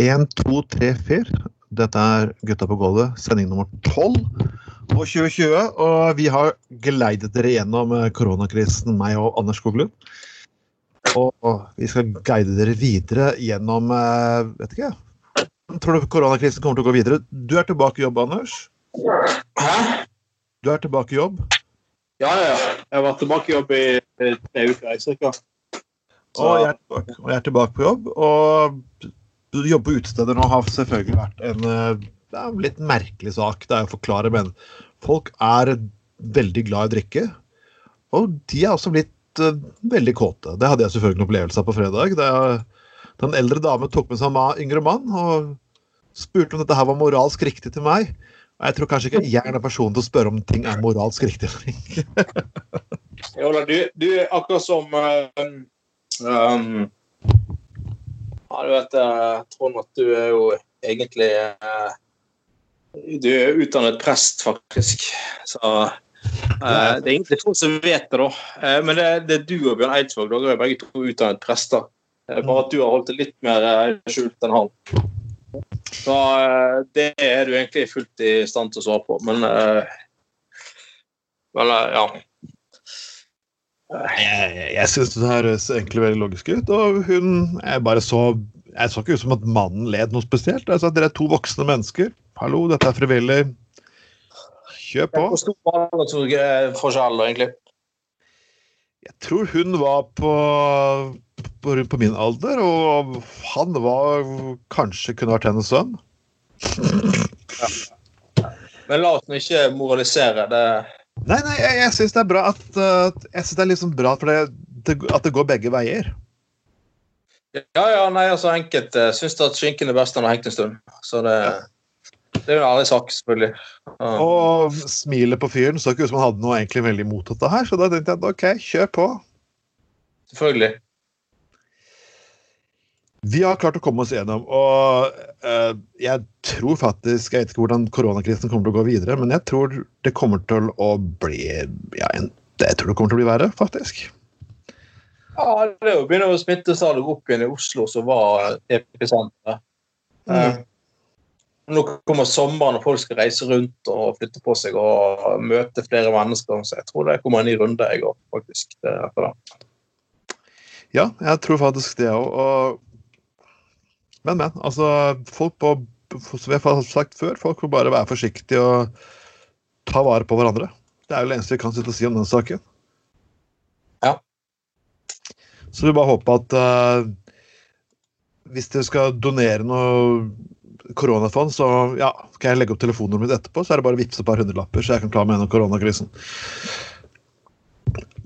En, to, tre, fire. Dette er Gutta på gulvet, sending nummer tolv på 2020. Og vi har geleidet dere gjennom eh, koronakrisen, meg og Anders Skoglund. Og vi skal guide dere videre gjennom eh, Vet ikke. Tror du koronakrisen kommer til å gå videre? Du er tilbake i jobb, Anders. Hæ? Du er tilbake i jobb. Ja, ja. Jeg har vært tilbake i jobb i eh, tre uker. cirka. Og jeg, tilbake, og jeg er tilbake på jobb. Og du jobber på utesteder nå har selvfølgelig vært en eh, det en litt merkelig sak. Det er å forklare, men folk er veldig glad i drikke. Og de er også blitt uh, veldig kåte. Det hadde jeg selvfølgelig en opplevelse av på fredag. Er, den eldre dame tok med seg en yngre mann og spurte om dette her var moralsk riktig til meg. Og jeg tror kanskje ikke jeg er den personen til å spørre om ting er moralsk riktig. Jola, du, du er akkurat som um, um, Ja, du vet, uh, Trond, at du er jo egentlig uh, Du er utdannet prest, faktisk. Så uh, det er egentlig få som vet det, da. Uh, men det, det er du og Bjørn Eidsvåg. Dere er begge to utdannet prester. Uh, bare at du har holdt det litt mer uh, skjult enn han. Så det er du egentlig fullt i stand til å svare på, men Vel, ja. Jeg, jeg syns det høres egentlig veldig logisk ut. Og hun Jeg bare så Jeg så ikke ut som at mannen led noe spesielt. Jeg sa at dere er to voksne mennesker. Hallo, dette er frivillig. Kjør på. Hvor stor var forskjellen, egentlig? Jeg tror hun var på, på, på min alder, og han var kanskje kunne vært hennes sønn. Men la oss nå ikke moralisere. det Nei, nei, jeg, jeg syns det er bra at uh, Jeg synes det er liksom bra for det, at det går begge veier. Ja, ja, nei, altså enkelte uh, syns at skinken er best når den har hengt en stund. Så det, det er jo en ærlig sak, selvfølgelig. Ja. Og smilet på fyren så ikke ut som han hadde noe egentlig veldig imot dette her, så da tenkte jeg at OK, kjør på. Selvfølgelig. Vi har klart å komme oss gjennom, og uh, jeg tror faktisk Jeg vet ikke hvordan koronakrisen kommer til å gå videre, men jeg tror det kommer til å bli ja, en, Jeg tror det kommer til å bli verre, faktisk. Ja, det er jo begynner å seg opp igjen i Oslo, som var episenteret. Mm. Nå kommer sommeren, og folk skal reise rundt og flytte på seg og møte flere mennesker. Så jeg tror det kommer en ny runde jeg òg, faktisk. Etter det. Ja, jeg tror faktisk det òg. Men, men. Altså, folk på Som jeg har sagt før, folk må bare være forsiktige og ta vare på hverandre. Det er jo det eneste vi kan sitte og si om den saken. Ja. Så vi bare håper at uh, hvis dere skal donere noe koronafond, så ja, kan jeg legge opp telefonnummeret mitt etterpå, så er det bare å vippse et par hundrelapper, så jeg kan klare meg gjennom koronakrisen.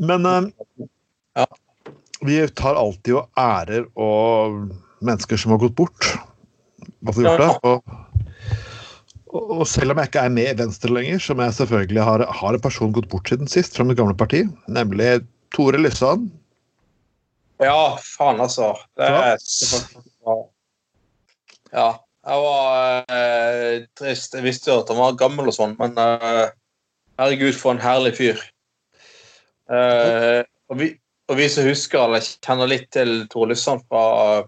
Men uh, ja. vi tar alltid og ærer og mennesker som har gått bort. Altså gjort det? Og, og, selv om jeg ikke er med i Venstre lenger, som jeg selvfølgelig har, har en person gått bort siden sist fra mitt gamle parti, nemlig Tore Lysand. Ja, faen, altså. Det er Ja. Jeg var eh, trist. Jeg visste jo at han var gammel og sånn, men eh, herregud, for en herlig fyr. Eh, og, vi, og, vi, som husker eller kjenner litt til Tore Lysand fra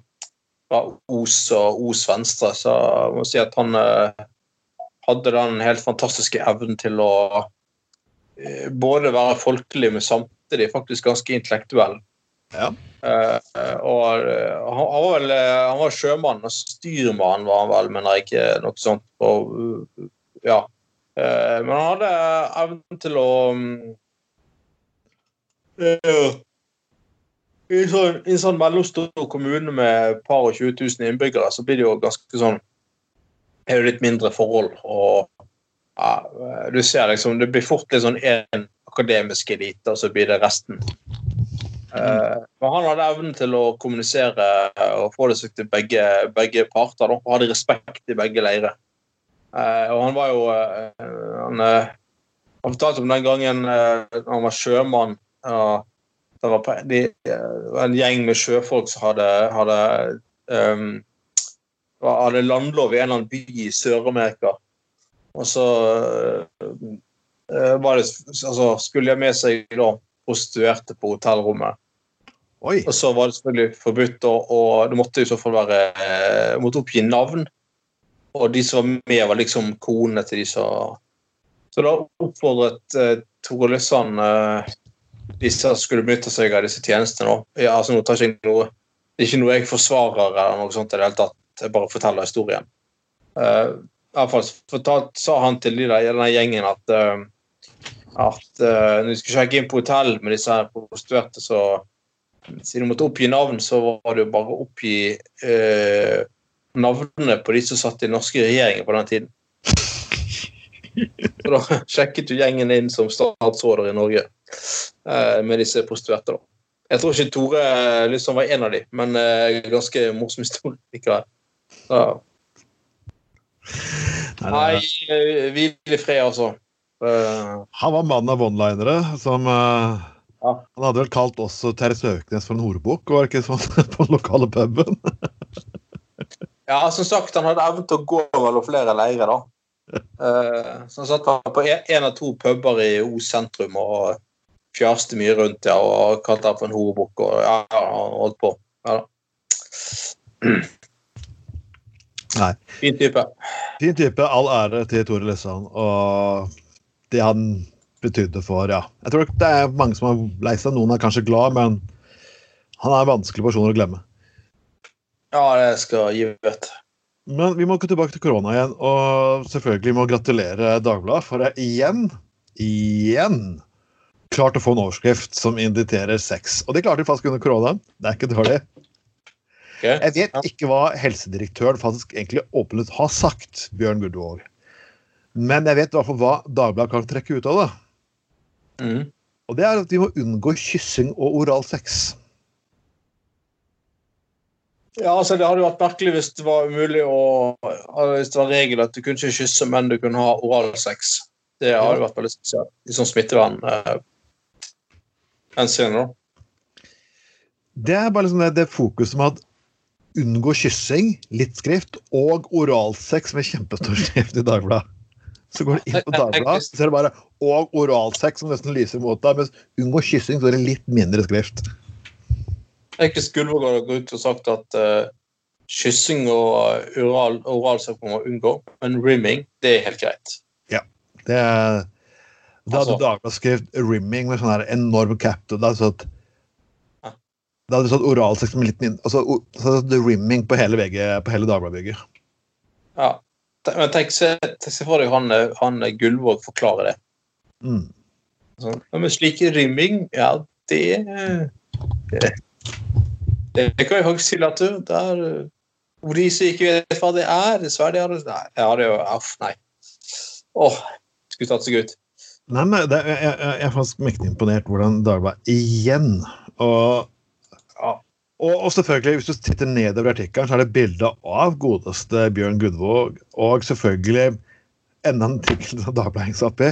fra Os og Os Venstre, så jeg må si at han eh, hadde den helt fantastiske evnen til å eh, både være folkelig, men samtidig faktisk ganske intellektuell. Ja. Eh, og han, var vel han var sjømann, og styrmann var han vel, mener jeg ikke noe sånt. Og, ja. Men han hadde evnen til å um, i en sånn, i sånn mellomstor kommune med et par og 20 000 innbyggere, så blir det jo ganske sånn er det litt mindre forhold. og ja, du ser liksom, Det blir fort litt sånn én akademisk elite, og så blir det resten. Uh, men han hadde evnen til å kommunisere og få det til begge, begge parter. Og hadde respekt i begge leirer. Uh, og han var jo uh, han, han fortalte om den gangen han var sjømann. Uh, det var, de, en gjeng med sjøfolk som hadde, hadde, um, hadde landlov i en eller annen by i Sør-Amerika. Og så uh, var det, altså, skulle jeg med seg da, prostituerte på hotellrommet. Oi. Og så var det selvfølgelig forbudt, og, og det måtte i så fall være eh, måtte oppgi navn. Og de som var med, var liksom konene til de som Så da oppfordret uh, Tore Lysand eh, disse skulle benytte seg av disse tjenestene. nå. Ja, altså, nå tar ikke noe, det er ikke noe jeg forsvarer eller noe sånt i det hele tatt. Jeg bare forteller historien. Uh, i hvert fall sa han til de der, denne gjengen at uh, at uh, når de skulle sjekke inn på hotell med disse her prostituerte, så siden de måtte oppgi navn, så var det jo bare å oppgi uh, navnene på de som satt i norske regjeringen på den tiden. Så da sjekket jo gjengen inn som statsråder i Norge med disse prostituerte. da. Jeg tror ikke Tore liksom var en av dem, men ganske morsom historie likevel. Så Nei, hvil i fred, altså. Han var mannen av one-linere som ja. Han hadde vel kalt også Terje Søknes for en horebukk, var ikke sånn på den lokale puben? ja, som sagt, han hadde evne til å gå mellom flere leirer, da. Så han satt på én av to puber i O sentrum og fjaste mye rundt ja, og kalte han for en horebukk og ja, og holdt på. Ja, da. Nei. Fin type. Fin type. All ære til Tore Lysand og det han betydde for Ja. Jeg tror det er mange som er lei seg. Noen er kanskje glad, men han er en vanskelig person å glemme. Ja, det skal gi vet. Men vi må gå tilbake til korona igjen, og selvfølgelig må gratulere Dagbladet, for det igjen, igjen klart å få en overskrift som inditerer sex. Og det klarte de faktisk under korona. Det er ikke dårlig. Okay. Jeg vet ikke hva helsedirektøren faktisk egentlig åpent har sagt, Bjørn Gudvåg. Men jeg vet i hvert fall hva Dagbladet kan trekke ut av det. Mm. Og det er at vi må unngå kyssing og oralsex. Ja, altså Det hadde vært merkelig hvis det var umulig å Hvis det var regel at du kunne ikke kysse, men du kunne ha oralsex. Det hadde vært veldig spesielt i sånn smittevern. Eh, senere. Det er bare liksom det, det fokuset med at unngå kyssing, litt skrift, og oralsex med kjempestor skrift i Dagbladet. Så går du inn på Dagbladet, så er det bare 'og oralsex' som nesten lyser mot deg. Mens 'unngå kyssing' så er det litt mindre skrift. Er ikke Skulvåg har gått ut og sagt at uh, kyssing og oral, oralsex må man unngå, men rimming, det er helt greit. Ja. Det er, da hadde Altså- Dagbladet skrevet 'rimming' med sånn her enorm cap. Da hadde du Ja. det hadde stått oralsex med litt mindre altså, så hadde du rimming på hele, VG, på hele Dagbladet-bygget. Ja. Men tenk se, se for deg han, eh, han eh, Gullvåg forklarer det. Mm. Sånn. Men slik rimming, ja, det Det, det kan jeg faktisk si Det er der, hvor de som ikke vet hva det er, dessverre. de har Nei, ja, det er jo Uff, nei. Åh, skulle tatt seg ut. Nei, men det, jeg, jeg, jeg er faktisk mektig imponert hvordan Dagbladet igjen og, Ja. og, og selvfølgelig, hvis du titter nedover artikkelen, så er det bilde av godeste Bjørn Gudvåg, og selvfølgelig enda en artikkel som Dagbladet henger seg opp i.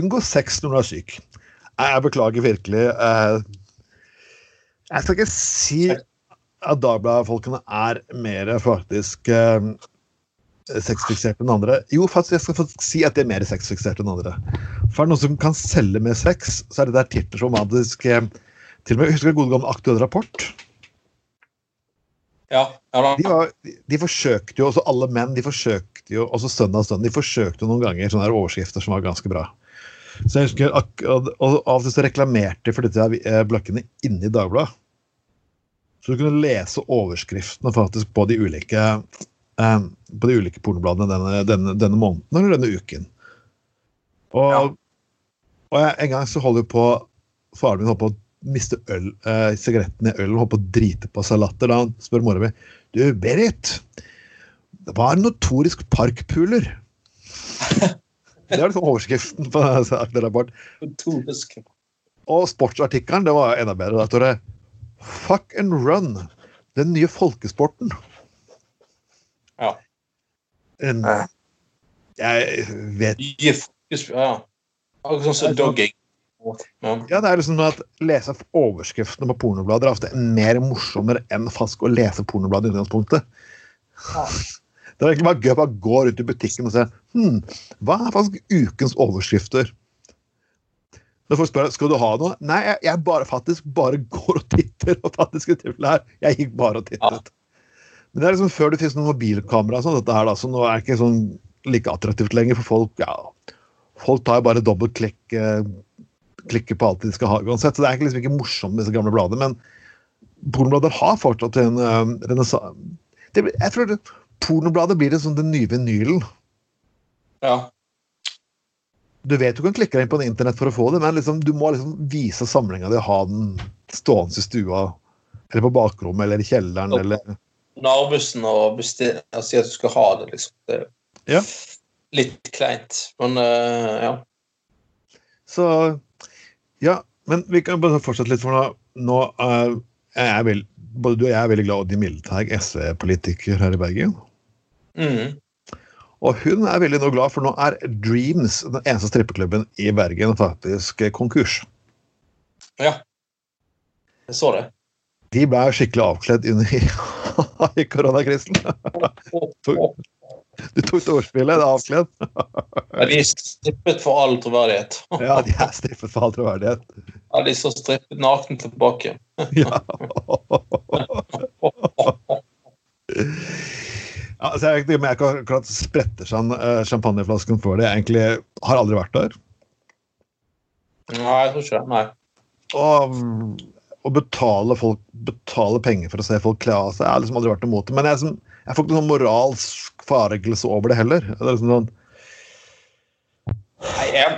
Unngå sex når du er syk. Jeg, jeg beklager virkelig. eh, jeg skal ikke si at Dagbladet-folkene er mer faktisk eh, sexfiksert enn andre. Jo, faktisk, jeg skal faktisk si at de er mer sexfiksert enn andre. For er det noen som kan selge med sex, så er det der titler som faktisk eh, Til og med husker jeg gode gamle Aktuell Rapport. Ja, ja da. De, var, de, de forsøkte jo, også alle menn, de forsøkte jo, også Søndag Stund, de forsøkte jo noen ganger sånne her overskrifter som var ganske bra. Så jeg husker, og av og til så reklamerte for dette eh, blokkene inni Dagbladet. Så du kunne lese overskriftene faktisk på de ulike eh, på de ulike pornobladene denne, denne, denne måneden eller denne uken. Og, Ja. og jeg, en gang så holder jeg på Faren min holdt på å miste øl, eh, sigaretten i ølen, holdt på å drite på seg latter da spør mora mi Du, Berit, hva er notorisk parkpuler? Det er liksom overskriften på denne Rapport. Og sportsartikkelen, det var enda bedre. Da står det Fuck and run. Den nye folkesporten. Ja. En, Ja. jeg vet Gi fokus Ja. Akkurat sånn som dogging. Ja. Ja, det er liksom at lese overskriftene på pornoblader er ofte mer morsommere enn faktisk å lese pornobladet i utgangspunktet. Ja. Det er egentlig bare gøy å gå rundt i butikken og se hm, hva er faktisk ukens overskrifter. Når folk spør skal du ha noe, nei, jeg, jeg bare, faktisk bare går og titter. og faktisk her, Jeg gikk bare og tittet. Men det er liksom før det finnes noen mobilkamera, sånn, dette her da, så nå er det ikke sånn like attraktivt lenger for folk. ja, Folk tar jo bare dobbeltklikk, eh, klikker på alt de skal ha uansett. Så det er liksom ikke morsomt med disse gamle bladene. Men pornoblader har fortsatt en uh, renessanse. Jeg tror det, pornobladet blir det som den nye vinylen. Ja. Du vet du kan klikke deg inn på en internett for å få det, men liksom, du må liksom vise samlinga di og ha den stående i stua. Eller på bakrommet eller i kjelleren eller Narbussen og bestille, si at du skal ha det, liksom. Det er Ja. litt kleint. Men uh, ja. Så Ja, men vi kan bare fortsette litt, for nå, nå er jeg vel, både du og jeg er veldig glad i Oddny Mildeteig, SV-politiker her i Bergen. Mm. Og hun er veldig nå glad, for nå er Dreams, den eneste strippeklubben i Bergen, faktisk konkurs. ja. Jeg så det. De ble skikkelig avkledd under i, koronakrisen. Du tok til ordspillet, det er avkledd. Ja, de er strippet for all troverdighet. Ja, de er strippet for all troverdighet. Ja, de står strippet nakne tilbake. Ja. Ja, altså jeg jeg kan akkurat spretter eh, champagneflasken for det. Jeg egentlig har aldri vært der. Nei, jeg tror ikke det. Nei. Og å betale folk betale penger for å se folk kle av seg, jeg har liksom aldri vært imot det. Men jeg, som, jeg får ikke noen moralsk fargelse over det heller. Det er liksom sånn, Nei, jeg,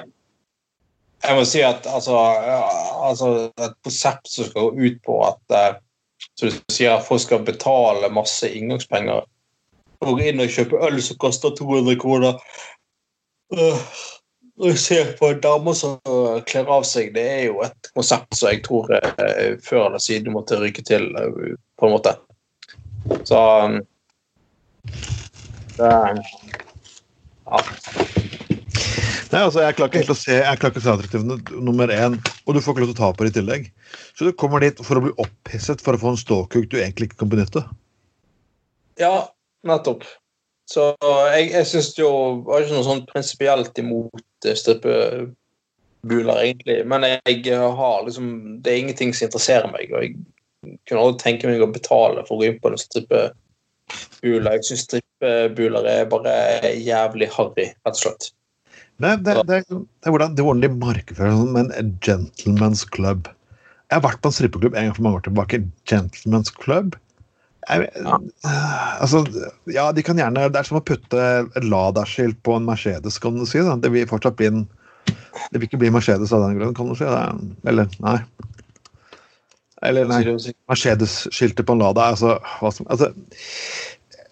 jeg må si at altså, altså Et konsept som skal gå ut på at eh, du sier, at folk skal betale masse inngangspenger og gå inn og kjøpe øl som koster 200 kroner. Øh, Når jeg ser på damer dame som kler av seg, det er jo et konsept som jeg tror jeg før eller siden måtte ryke til, eh, på en måte. Så um, det, Ja. Nei, altså, Jeg klarer ikke helt å se jeg klarer ikke å se attraktivt nummer én, og du får ikke lov til å ta på det i tillegg. Så du kommer dit for å bli opphisset for å få en ståkuk du egentlig ikke kan benytte. Ja, nettopp. Så jeg, jeg syns jo Jeg ikke noe sånn prinsipielt imot eh, strippebuler, egentlig. Men jeg har liksom Det er ingenting som interesserer meg. Og jeg kunne aldri tenke meg å betale for å gå inn på en strippebule. Jeg syns strippebuler er bare jævlig harry, rett og slett. Nei, det, det, det, er hvordan, hvordan de markedsfører som en gentleman's club. Jeg har vært på en strippeklubb en gang for mange år tilbake. Gentleman's club. Jeg, Ja. altså, ja, de kan gjerne Det er som å putte et Lada-skilt på en Mercedes, kan du si. Da. Det vil fortsatt bli en Det vil ikke bli Mercedes av den grunn, kan du si. Er, eller nei. Eller nei. Mercedes-skiltet på en Lada altså, hva som, altså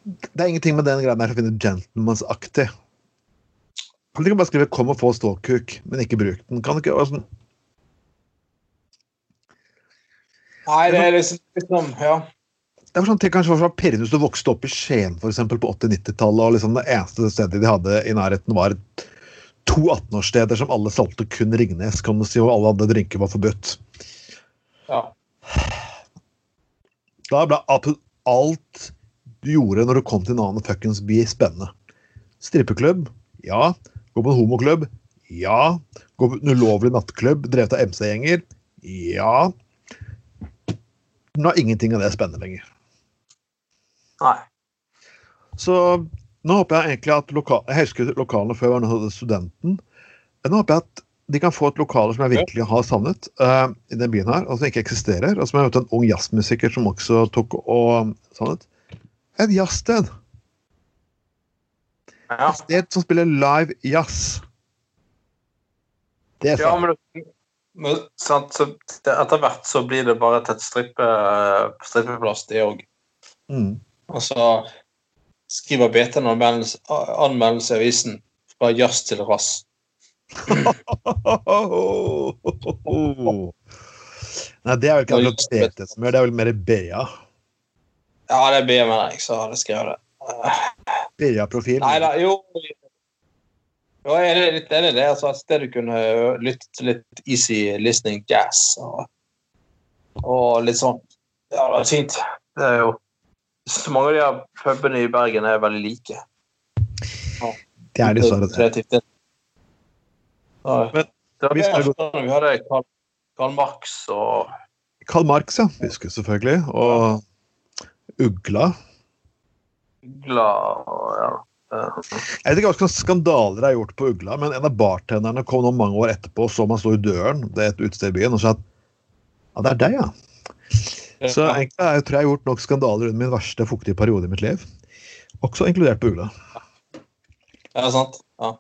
Det er ingenting med den greia der som finner gentleman's-aktig. Kan du ikke bare skrive 'kom og få ståkuk', men ikke bruk den? Kan du ikke altså, Nei, det er liksom, liksom Ja. Det var sånn ting kanskje var pirrende hvis du vokste opp i Skien for eksempel, på 80-90-tallet, og liksom det eneste stedet de hadde i nærheten, var to 18-årssteder som alle solgte kun Ringnes, kan du si, og alle andre drinker var forbudt. ja. Da ble alt du gjorde når du kom til en annen fuckings by, spennende. Strippeklubb? Ja. Gå på en homoklubb? Ja. Gå på en ulovlig nattklubb drevet av MC-gjenger? Ja. Nå er ingenting av det spennende lenger. Nei. Så nå håper jeg egentlig at lokal, Jeg husker lokalene før jeg var studenten. Nå håper jeg at de kan få et lokale som jeg virkelig har savnet uh, i den byen her, og som ikke eksisterer. Og som jeg møtte en ung jazzmusiker som også tok og savnet. Et jazzsted. Ja. Et sted som spiller live jazz. Det er Ja, sant. men, men sant, så det, etter hvert så blir det bare til et strippe, strippeplass, det òg. Mm. Og så skriver BT en anmeldelse, anmeldelse i avisen fra jazz til rass. Nei, det er vel ikke akkurat BT som gjør det, er vel mer BA. Ja, det er BM jeg så hadde skrevet det. BA-profil. Nei da, jo Jo, jeg er litt enig i det. Altså, et sted du kunne lytte til litt easy listening jazz og, og litt sånn. Ja, det er fint. Det er jo Så mange av de her pubene i Bergen er veldig like. Det er dessverre det. Ja. Men- Det var det vi hadde Karl, Karl Marx og Karl Marx, ja. Husker selvfølgelig. Og Ugla. Ugla ja. Jeg vet ikke hva slags skandaler er gjort på Ugla, men en av bartenderne kom noen mange år etterpå og så man stå i døren det er et utested i byen og sa at ja, det er deg, ja. Så egentlig jeg, tror jeg har gjort nok skandaler under min verste fuktige periode i mitt liv. Også inkludert på Ugla. Ja, sant. Ja.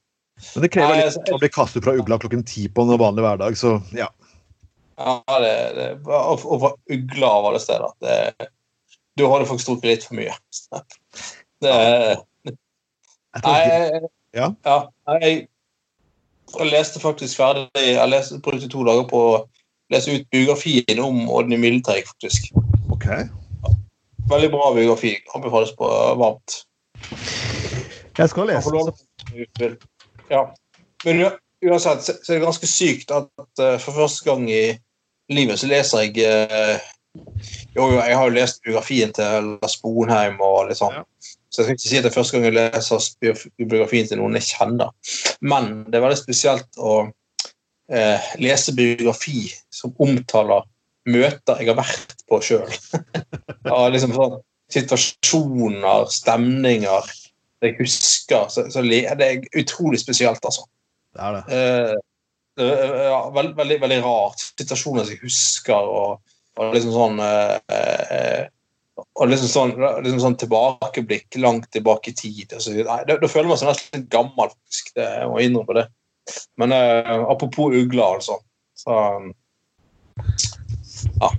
Men det krever litt å bli kastet fra Ugla klokken ti på en vanlig hverdag, så ja. Ja, det, det, og, fra Ugla av alle steder. Det, du hadde faktisk drukket litt for mye. Det Nei, ja. ja jeg, jeg, leste faktisk ferdig Jeg leste, brukte to dager på å lese ut biografien om Odny Mildeteig, faktisk. Ok. Veldig bra biografi. Anbefales på varmt. Jeg skal lese. Ja. Men uansett så er det ganske sykt at uh, for første gang i livet så leser jeg uh, Jo, jo, jeg har jo lest biografien til Lars Bonheim og litt sånn. Så jeg skal ikke si at det er første gang jeg leser biografien til noen jeg kjenner. Men det er veldig spesielt å eh, lese biografi som omtaler møter jeg har vært på sjøl. liksom sånn situasjoner, stemninger jeg husker. Så, så det er utrolig spesielt, altså. Det er det. Eh, ja, veld, veldig, veldig rart. Situasjoner som jeg husker, og, og liksom sånn eh, eh og liksom sånn, liksom sånn, tilbakeblikk langt tilbake i tid. Altså, nei, da, da, føler man seg nesten gammel, faktisk. Det, jeg må innrømme det. Men uh, apropos ugler, altså. Så ja.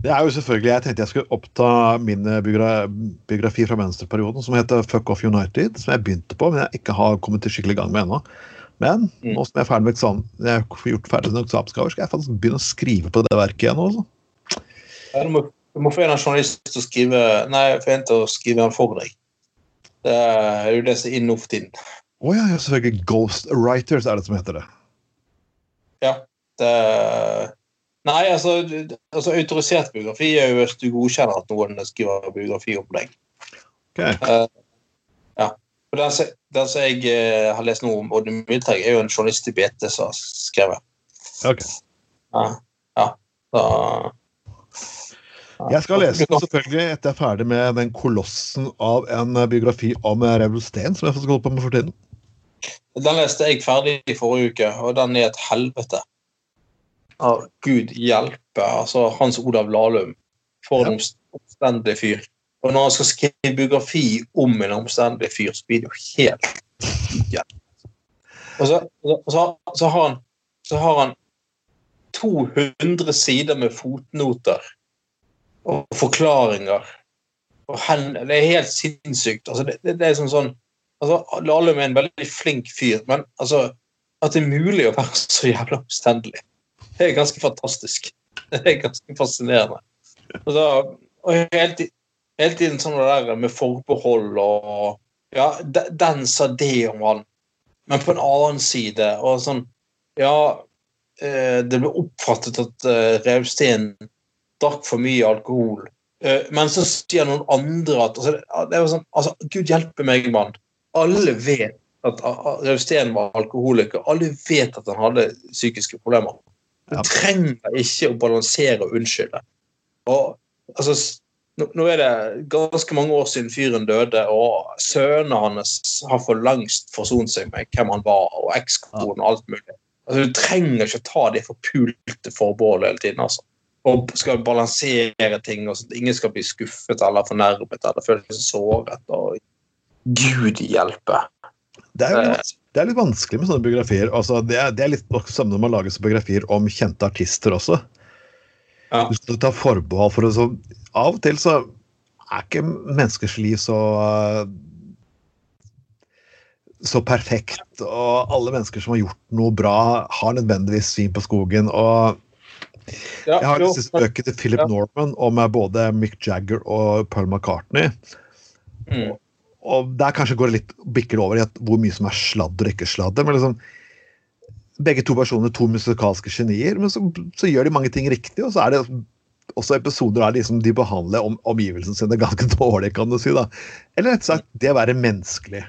Det er jo selvfølgelig, Jeg tenkte jeg skulle oppta min biografi fra venstreperioden, som heter Fuck Off United, som jeg begynte på, men jeg ikke har kommet til skikkelig gang med ennå. Men mm. nå som jeg er ferdig med eksamen, jeg har gjort ferdig med eksamensgaver, skal jeg faktisk begynne å skrive på det verket igjen. Også. Ja, du må du må få en journalist til å skrive Nei, få en til å skrive den for deg. Det er jo det som er inne for tiden. Å oh, ja, selvfølgelig. Ghost Writers er det som heter det. Ja. Det Nei, altså, altså autorisert biografi er jo hvis du godkjenner at noen skriver biografi om deg. Okay. Uh, ja. Og den, den som jeg uh, har lest nå om Odd Milteg, er jo en journalist i BT som har skrevet. Okay. Ja. ja. Da, jeg skal lese den selvfølgelig etter jeg er ferdig med den kolossen av en biografi om Revel Steen, som jeg skal holde på med for tiden. Den leste jeg ferdig i forrige uke, og den er et helvete. Å, Gud hjelpe. Altså, Hans Olav Lahlum. For en ja. omstendelig fyr. Og når han skal skrive biografi om en omstendig fyr, så blir det jo helt ja. Og så, så, så, har han, så har han 200 sider med fotnoter og forklaringer. Og hen, det er helt sinnssykt. Altså, det, det, det, er sånn, sånn altså, Lahlum er en veldig flink fyr, men altså, at det er mulig å være så jævla omstendelig, det er ganske fantastisk. Det er ganske fascinerende. Altså, og hele, hele tiden sånn det der med forbehold og Ja, den sa det om han, men på en annen side og sånn Ja, eh, det ble oppfattet at uh, Revsten drakk for mye alkohol. Uh, men så sier noen andre at altså, det er sånn, altså, Gud hjelpe meg, mann. Alle vet at Rausten var alkoholiker. Alle vet at han hadde psykiske problemer. Du ja. trenger ikke å balansere og unnskylde. Og, altså, nå er det ganske mange år siden fyren døde, og sønnene hans har for lengst forsont seg med hvem han var, og ekskonen og alt mulig. Altså, du trenger ikke å ta de forpulte forbeholdet hele tiden. altså og skal balansere ting, og sånt. ingen skal bli skuffet eller fornærmet eller føle seg såret. og Gud hjelpe. Det er, litt, det er litt vanskelig med sånne biografier. Altså, det, er, det er litt samme når man lager biografier om kjente artister også. Ja. Du skal ta forbehold for det. Så av og til så er ikke menneskers liv så så perfekt, og alle mennesker som har gjort noe bra, har nødvendigvis svin på skogen. og jeg har lest bøkene til Philip Norman om eh, både Mick Jagger og Paul McCartney. Mm. Og der kanskje går det litt bikker over i hvor mye som er sladder og ikke sladder. men liksom begge to personer to musikalske genier, men så, så, gjør de mange ting riktig. Og så er det også episoder der liksom de behandler om, omgivelsene sine ganske dårlig, kan du si. da. Eller rett og slett det å være menneskelig.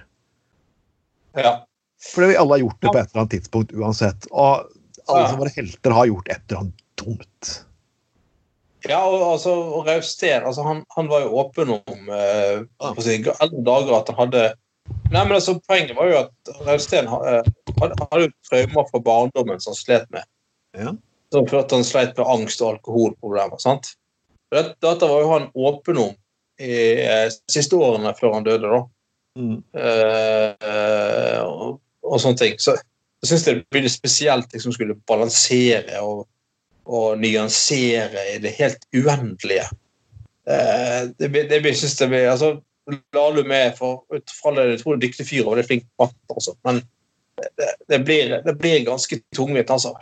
Ja. Fordi vi alle har gjort det på et eller annet tidspunkt uansett. Og alle som var helter, har gjort et eller annet dumt. Ja, og, altså, og Rausten altså, han, han, var jo åpen om eh, sine eldre dager at han hadde Nei, men altså, Poenget var jo at Rausten hadde, hadde jo traumer fra barndommen som han slet med. Ja. Som førte han sleit med angst og alkoholproblemer. sant? Dette, dette var jo han åpen om i eh, siste årene før han døde. da. Mm. Eh, og, og, sånne ting. Så jeg syns det blir spesielt liksom skulle balansere og og nyansere i det helt uendelige. Eh, det, det, det synes jeg blir, altså, Lahlum med for fra det, jeg det er dyktig fyr og det er flink også, men det, det, blir, det blir ganske tungvint, altså.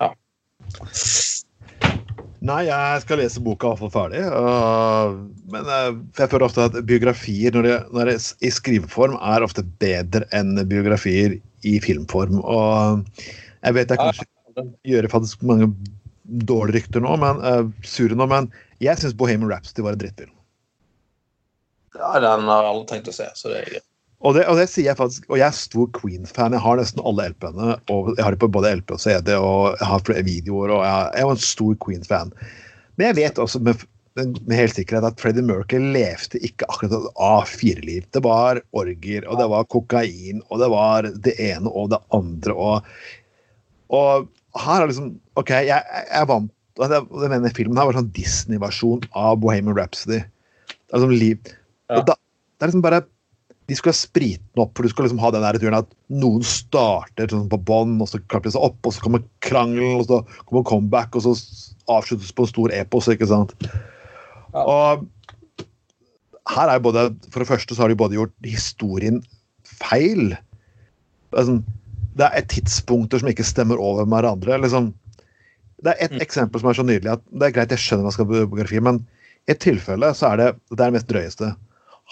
ja. Nei, jeg skal lese boka iallfall ferdig. Uh, men uh, jeg føler ofte at biografier når det, når det, i skriveform er ofte bedre enn biografier i filmform. Og jeg vet jeg kanskje gjør faktisk mange dårlige rykter nå, men uh, sure nå, men jeg syns Bohemian Rhapsody var en drittfilm. Ja, den har alle tenkt å se, så det er greit. Og det, og det, sier jeg faktisk, og jeg er stor Queen-fan. Jeg har nesten alle LP-ene. og Jeg har det på både LP og CD, og jeg har flere videoer. og Jeg, jeg er en stor Queen-fan. Men jeg vet også med, med, helt sikkerhet at Freddie Mercury levde ikke akkurat et A4-liv. Det var orger, og det var kokain, og det var det ene og det andre. og og her er liksom OK, jeg, jeg er vant det, det Filmen her var sånn Disney-versjon av Bohemian Rhapsody. Det er, liksom liv. Ja. Da, det er liksom bare De skulle sprite den opp, for du skal liksom ha den der turen at noen starter sånn på bånn, og så klapper de seg opp, og så kommer krangel, og så kommer comeback, og så avsluttes på en stor epos, ikke sant. Ja. Og her er jo både For det første så har de både gjort historien feil. Altså, det er tidspunkter som ikke stemmer over med hverandre. Liksom. Det er et mm. eksempel som er så nydelig at det er greit, jeg skjønner hva skal på biografi, men i et tilfelle så er det det er det mest drøyeste.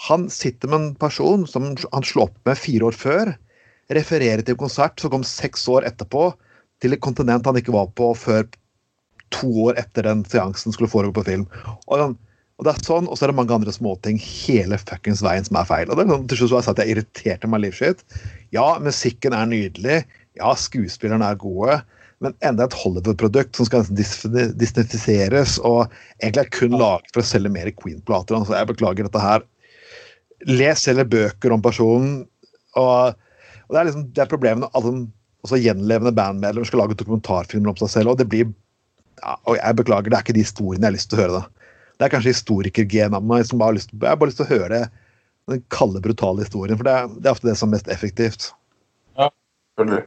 Han sitter med en person som han slo opp med fire år før. Refererer til en konsert som kom seks år etterpå, til et kontinent han ikke var på før to år etter den seansen skulle foregå på film. Og, og det er sånn, og så er det mange andre småting hele fuckings veien som er feil. Og det er sånn, til slutt så jeg sa at jeg irriterte meg livskitt. Ja, musikken er nydelig. Ja, skuespillerne er gode. Men enda et Hollywood-produkt som skal disnetifiseres og egentlig er kun laget for å selge mer Queen-plater. Altså, jeg beklager dette her. Les heller bøker om personen. Og, og det er liksom, det er problemet når alle også gjenlevende bandmedlemmer skal lage dokumentarfilmer om seg selv. og det blir ja, og jeg beklager, det er ikke de historiene jeg har lyst til å høre. da. Det er kanskje historikergenet av meg som bare har lyst, jeg har bare lyst til å høre det den kalde, brutale historien. For det er, det er, ofte det som er mest effektivt. Ja, selvfølgelig.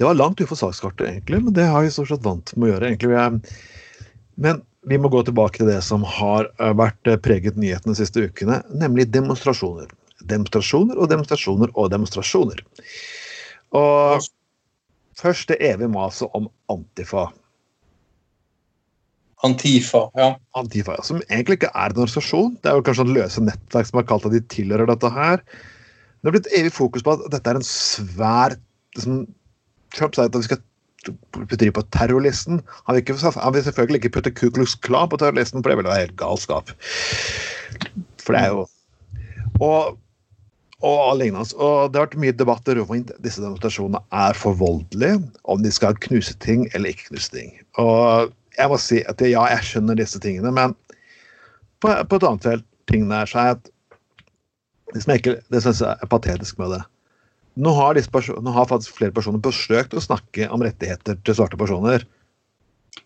Det var langt utenfor sakskartet, egentlig, men det har vi stort sett vant med å gjøre. egentlig. Men vi må gå tilbake til det som har eh, vært eh, preget nyhetene de siste ukene, nemlig demonstrasjoner. Demonstrasjoner og demonstrasjoner og demonstrasjoner. Og først det evige maset om Antifa. Antifa, ja. Antifa, ja. Som egentlig ikke er en organisasjon. Det er jo kanskje en løse nettverk som har kalt at de tilhører dette her. Det har blitt evig fokus på at dette er en svær liksom, Trump sier at vi skal putte på terrorlisten. Han vil, ikke, han vil, selvfølgelig ikke putte Ku Klux Klan på terrorlisten, for det ville være helt galskap. For det er jo Og, og lignende. Og det har vært mye debatter om disse demonstrasjonene er for voldelige, om de skal knuse ting eller ikke knuse ting. Og jeg må si at ja, jeg skjønner disse tingene, men på, på et annet felt ting der, så er at det som jeg, det synes jeg er patetisk med det. Nå har, nå har faktisk flere personer forsøkt å snakke om rettigheter til svarte personer,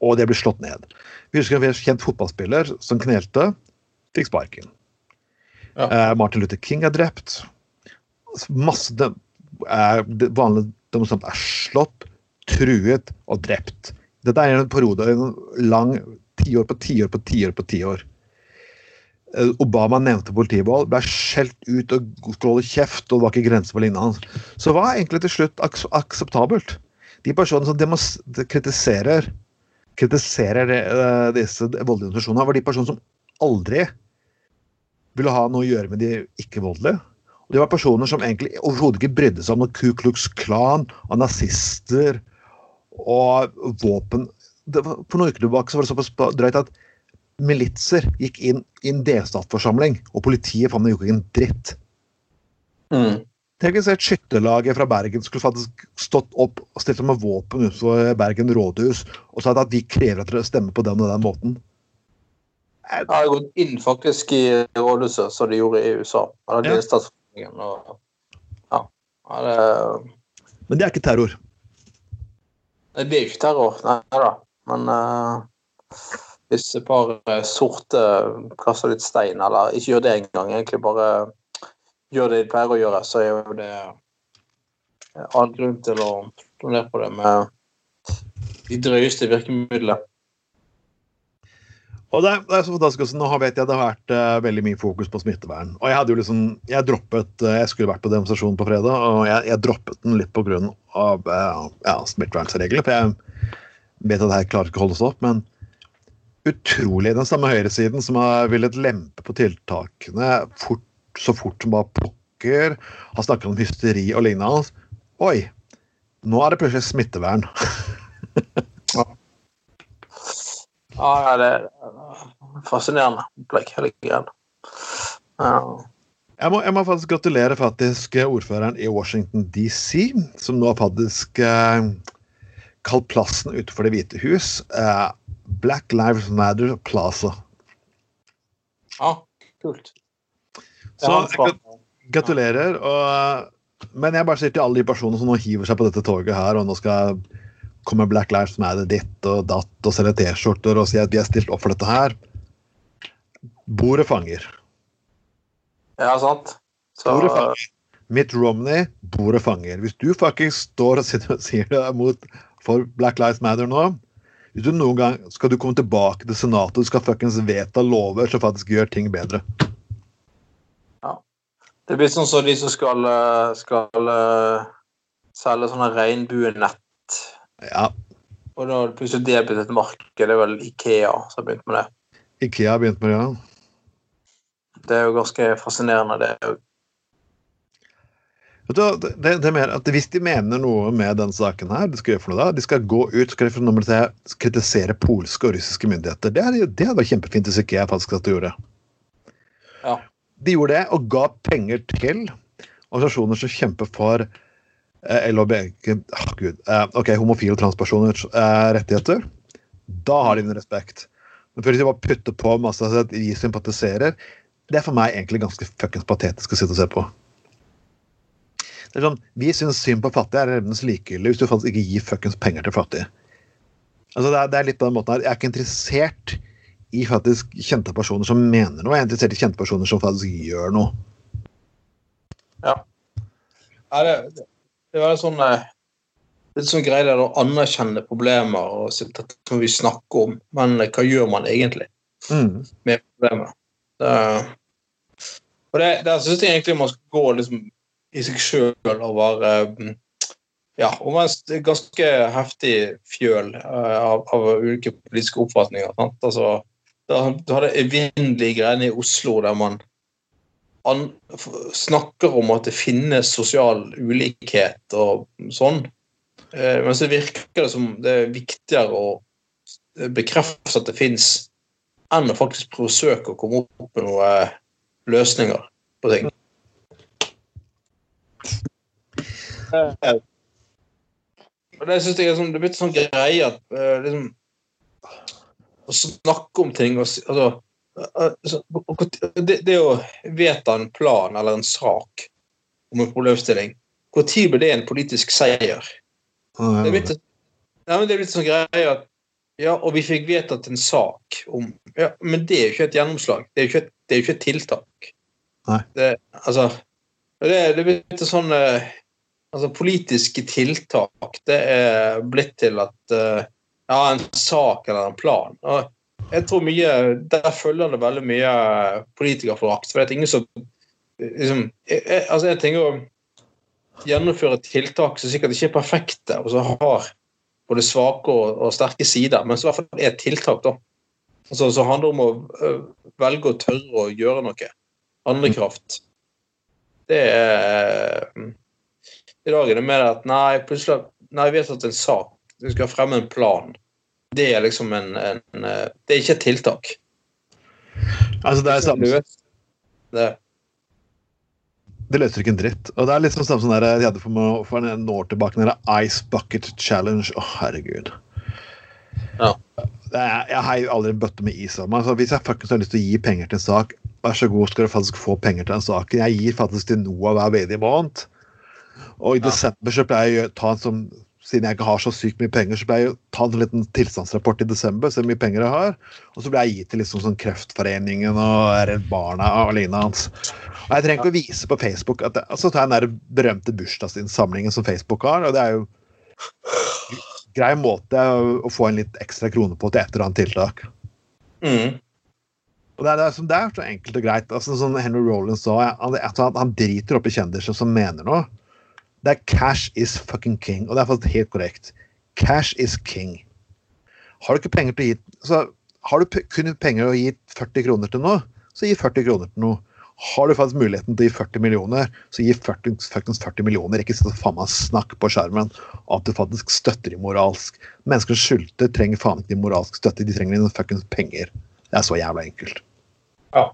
og det blir slått ned. Vi husker en kjent fotballspiller som knelte, fikk sparken. Ja. Eh, Martin Luther King er drept. Masse de, er, vanlige demonstranter er slått, truet og drept. Dette er en periode, en lang tiår på tiår på tiår på tiår. Eh, Obama nevnte politivold, ble skjelt ut og holde kjeft, og det var ikke grenser for lignende hans. Så hva er egentlig til slutt akseptabelt? De personene som kritiserer, kritiserer uh, disse voldelige organisasjonene, var de personene som aldri ville ha noe å gjøre med de ikke-voldelige. Og det var personer som egentlig overhodet ikke brydde seg om noe Ku Klux Klan og nazister og våpen var, For noen uker tilbake så var det såpass drøyt at militser gikk inn i en delstatsforsamling, og politiet fant gjorde ikke en dritt. Mm. Tenk hvis et skytterlag fra Bergen skulle faktisk stått opp og stilt med våpen utenfor Bergen rådhus og sagt at vi krever at dere stemmer på den og den måten. Jeg har gått inn faktisk i rådhuset, som de gjorde i USA. Ja. Og, ja. Det, Men det er ikke terror? Det er ikke terror, nei da. Men uh, hvis et par sorte kaster litt stein, eller ikke gjør det engang, egentlig bare gjør det de pleier å gjøre, så er jo det all grunn til å ned på det med de drøyeste virkemidlene. Og det, det, er så fantastisk også, Nå vet jeg det har vært uh, veldig mye fokus på smittevern. Og jeg hadde jo liksom, jeg droppet uh, Jeg skulle vært på demonstrasjon på fredag, og jeg, jeg droppet den litt pga. Uh, ja, smittevernreglene. For jeg vet at her klarer ikke å holde oss opp. Men utrolig. Den samme høyresiden som har villet lempe på tiltakene fort så fort som bare pokker. Har snakket om hysteri og lignende. Oi, nå er det plutselig smittevern. ja. ja, det er fascinerende opplegg, hele greia. Uh. Jeg må, jeg må, faktisk gratulere faktisk ordføreren i Washington DC, som nå har faktisk eh, kalt plassen utenfor Det hvite hus eh, Black Lives Matter Plaza. Ja, kult. Så gratulerer. Og, men jeg bare sier til alle de personene som nå hiver seg på dette toget her, og nå skal komme Black Lives Matter ditt og datt og selge T-skjorter og si at vi har stilt opp for dette her Bordet fanger. Ja, sant. Så... Borefanger. Mitt Romney, borefanger. Hvis du faktisk står og sier det mot for Black Lives Matter nå hvis du noen gang skal du komme tilbake til Senatet og skal fuckings vedta lover som faktisk gjør ting bedre. Ja. Det blir sånn som de som skal, eh, skal uh, selge sånne regnbuenett. Ja. Og da plutselig det blitt et marked. Det er vel Ikea som har begynt med det. Ikea har begynt med det, ja. Det er jo ganske fascinerende, det òg. Det, det, er mer at Hvis de mener noe med denne saken, her, de skal gjøre for noe da, de skal gå ut skal de kritisere polske og russiske myndigheter. Det, er, det hadde vært kjempefint hvis ikke jeg faktisk at de gjorde. Ja. De gjorde det og ga penger til organisasjoner som kjemper for eh, LHBG oh, Gud, eh, ok, homofile og transpersoners eh, rettigheter. Da har de en respekt. Men før de bare putter på masse at de sympatiserer, det er for meg egentlig ganske fuckings patetisk å sitte og se på. Det er sånn, Vi syns synd på fattige er revnens likegyldig hvis du faktisk ikke gir fuckings penger til fattige. Altså det er, det er, litt på den måten her. Jeg er ikke interessert i faktisk kjente personer som mener noe. Jeg er interessert i kjente personer som faktisk gjør noe. Ja. ja det, det var sånn eh, litt sånn greie å anerkjenne problemer og som vi snakker om, men hva gjør man egentlig mm. med problemet? Det, og det, der syns jeg egentlig man skal gå liksom i seg sjøl og være mm, ja, og en ganske heftig fjøl uh, av, av, ulike politiske oppfatninger. Sant? Altså, du hadde evinnelige greiene i Oslo der man snakker om at det finnes sosial ulikhet og sånn. Eh, men så virker det som det er viktigere å bekrefte at det fins, enn å faktisk forsøke å komme opp med noen løsninger på ting. Eh, og det syns jeg er sånn, det er blitt sånn greie at uh, liksom, å snakke om ting og, altså, det, det, å vedta en plan eller en sak om en problemstilling, når blir det en politisk seier? Det er blitt, det er blitt sånn greie at ja, og vi fikk vedtatt en sak om ja, Men det er jo ikke et gjennomslag. Det er jo ikke et, jo ikke et tiltak. Nei. Det, altså, det, det er blitt sånn altså, Politiske tiltak det er blitt til at uh, ja, en sak eller en plan. Og jeg tror mye, Der følger det veldig mye politikerforakt. For det er ingen som liksom, jeg, altså jeg tenker å gjennomføre tiltak som sikkert ikke er perfekte, og som har både svake og, og, sterke sider, men som i hvert fall er et tiltak. da. Altså, så handler det om å velge å tørre å gjøre noe. Handlekraft. Det er I dag er det mer at nei, plutselig Nei, vi har tatt en sak du skal fremme en plan. Det er liksom en, en, Det er ikke et tiltak. Altså, det er samme det. Det løser ikke en dritt. Og det er sånn samme som der, jeg hadde for, for en år tilbake, den Ice Bucket Challenge. Å, herregud. Ja. Er, jeg heier aldri en bøtte med is av meg. Så hvis jeg faktisk har lyst til å gi penger til en sak, vær så god, skal du faktisk få penger til den saken. Jeg gir faktisk til Noah hver vedige måned. Og i Ja. desember så pleier jeg å ta en sånn siden jeg ikke har så sykt mye penger, så ble jeg jo tatt en liten tilstandsrapport i desember, se hvor mye penger jeg har. Og så ble jeg gitt til liksom sånn Kreftforeningen og Redd Barna og lignende hans. Og jeg trenger ikke å vise på Facebook at jeg, Så tar jeg den der berømte bursdagsinnsamlingen som Facebook har, og det er jo grei måte å få en litt ekstra krone på til et eller annet tiltak. Mm. Og det er, det, er, det er så enkelt og greit. altså Som Henry Rollins sa, han, han driter opp i kjendiser som mener noe. Det er cash is fucking king, og det er faktisk helt korrekt. Cash is king. Har du ikke penger til å gi så Har du kun penger å gi 40 kroner til noe, så gi 40 kroner til noe. Har du faktisk muligheten til å gi 40 millioner, så gi 40, fuckings 40 millioner. Ikke sitt faen meg snakk på skjermen at du faktisk støtter dem moralsk. Mennesker som sulter, trenger faen ikke din moralsk støtte, de trenger dine fuckings penger. Det er så jævla enkelt. Ja.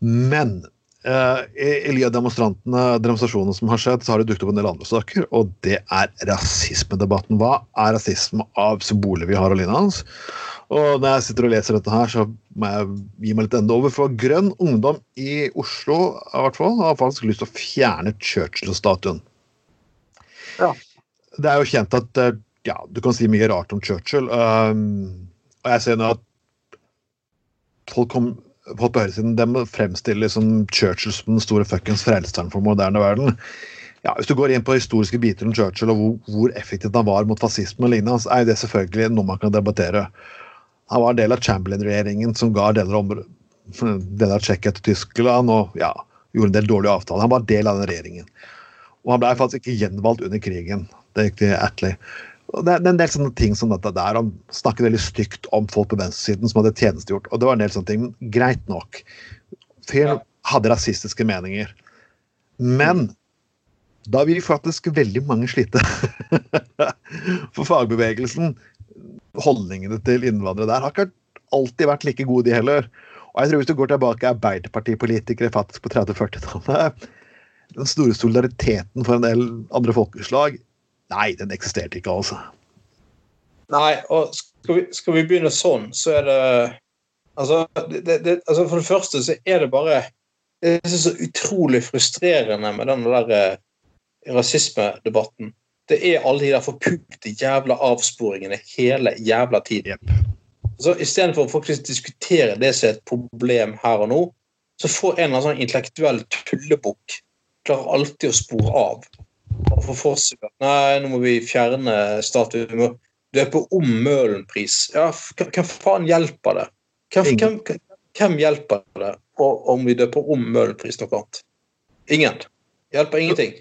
Men eh, i ly av demonstrasjonene som har skjedd, så har det dukket opp en del andre saker, og det er rasismedebatten. Hva er rasisme av symboler vi har og lignende hans? Og når jeg sitter og leser dette her, så må jeg gi meg litt enda over. For Grønn Ungdom i Oslo i hvert fall, har faktisk lyst til å fjerne Churchill-statuen. Ja. Det er jo kjent at eh, ja, du kan si mye rart om Churchill. Um, og jeg ser nå at folk, kom, folk på høyresiden dem fremstiller liksom Churchill som den store fuckings frelseren for moderne verden. Ja, Hvis du går inn på historiske biter om Churchill og hvor, hvor effektivt han var mot fascismen, og lignende, så er det selvfølgelig noe man kan debattere. Han var en del av Chamberlain-regjeringen som ga deler av, deler Tsjekkia til Tyskland og ja, gjorde en del dårlige avtaler. Han var del av den regjeringen. Og han ble faktisk ikke gjenvalgt under krigen. Det gikk til Attlee. Det er en del sånne ting som dette der. Han snakket veldig stygt om folk på venstresiden som hadde tjenestegjort. Og det var en del sånne ting. men Greit nok. Fyren Ja. hadde rasistiske meninger. Men da vil faktisk veldig mange slite. For fagbevegelsen, holdningene til innvandrere der, har ikke alltid vært like gode, de heller. Og jeg tror hvis du går tilbake Arbeiderpartipolitikere faktisk på 30-40-tallet Den store solidariteten for en del andre folkeslag Nei, den eksisterte ikke, altså. Nei, og skal vi, skal vi begynne sånn, så er det Altså, det, det, altså For det første så er det bare Det er så utrolig frustrerende med den der eh, rasismedebatten. Det er alle de der forpupte jævla avsporingene hele jævla tiden. Yep. Så Istedenfor å faktisk diskutere det som er et problem her og nå, så får en eller annen sånn intellektuell tullebukk klarer alltid å spore av. Og få for seg nei, nå må vi fjerne statuen. Du er på om Møhlenpris. Ja, hvem faen hjelper det? Hvem, hvem, hvem hjelper det og- om vi døper om Møhlenpris noe annet? Ingen. Hjelper ingenting.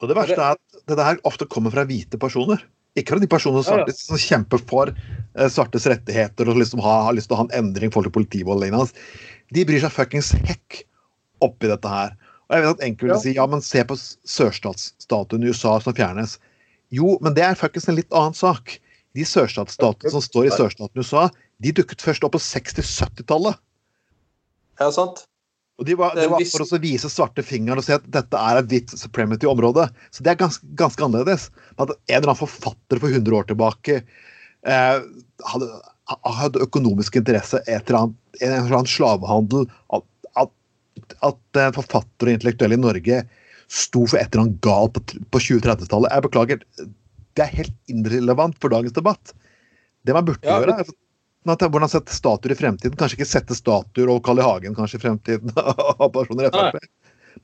Og det verste er at dette her ofte kommer fra hvite personer. Ikke fra de personene som, Ja, ja. som kjemper for eh, svartes rettigheter og liksom har, har lyst til å ha en endring i forhold til politivold. De bryr seg fuckings hekk oppi dette her. Og jeg vet at enkelte Ja. si ja, men se på sørstatsstatuen i USA som fjernes. Jo, men det er faktisk en litt annen sak. De sørstatsstatene som står i sørstaten USA, de dukket først opp på 60-70-tallet. Ja, sant? Og de var, Det er var for å vise svarte fingeren og si at dette er et hvitt supremacy-område. Så det er ganske, ganske annerledes. At en eller annen forfatter for 100 år tilbake eh, hadde, hadde økonomisk interesse et eller annet, en eller annen slavehandel. At, en forfatter og intellektuelle i Norge sto for et eller annet galt på, på 2030-tallet. Jeg beklager, det er helt irrelevant for dagens debatt. Det man burde Ja, gjøre, er at hvordan sette statuer i fremtiden. Kanskje ikke sette statuer og Carl I. Hagen kanskje i fremtiden av personer i Frp.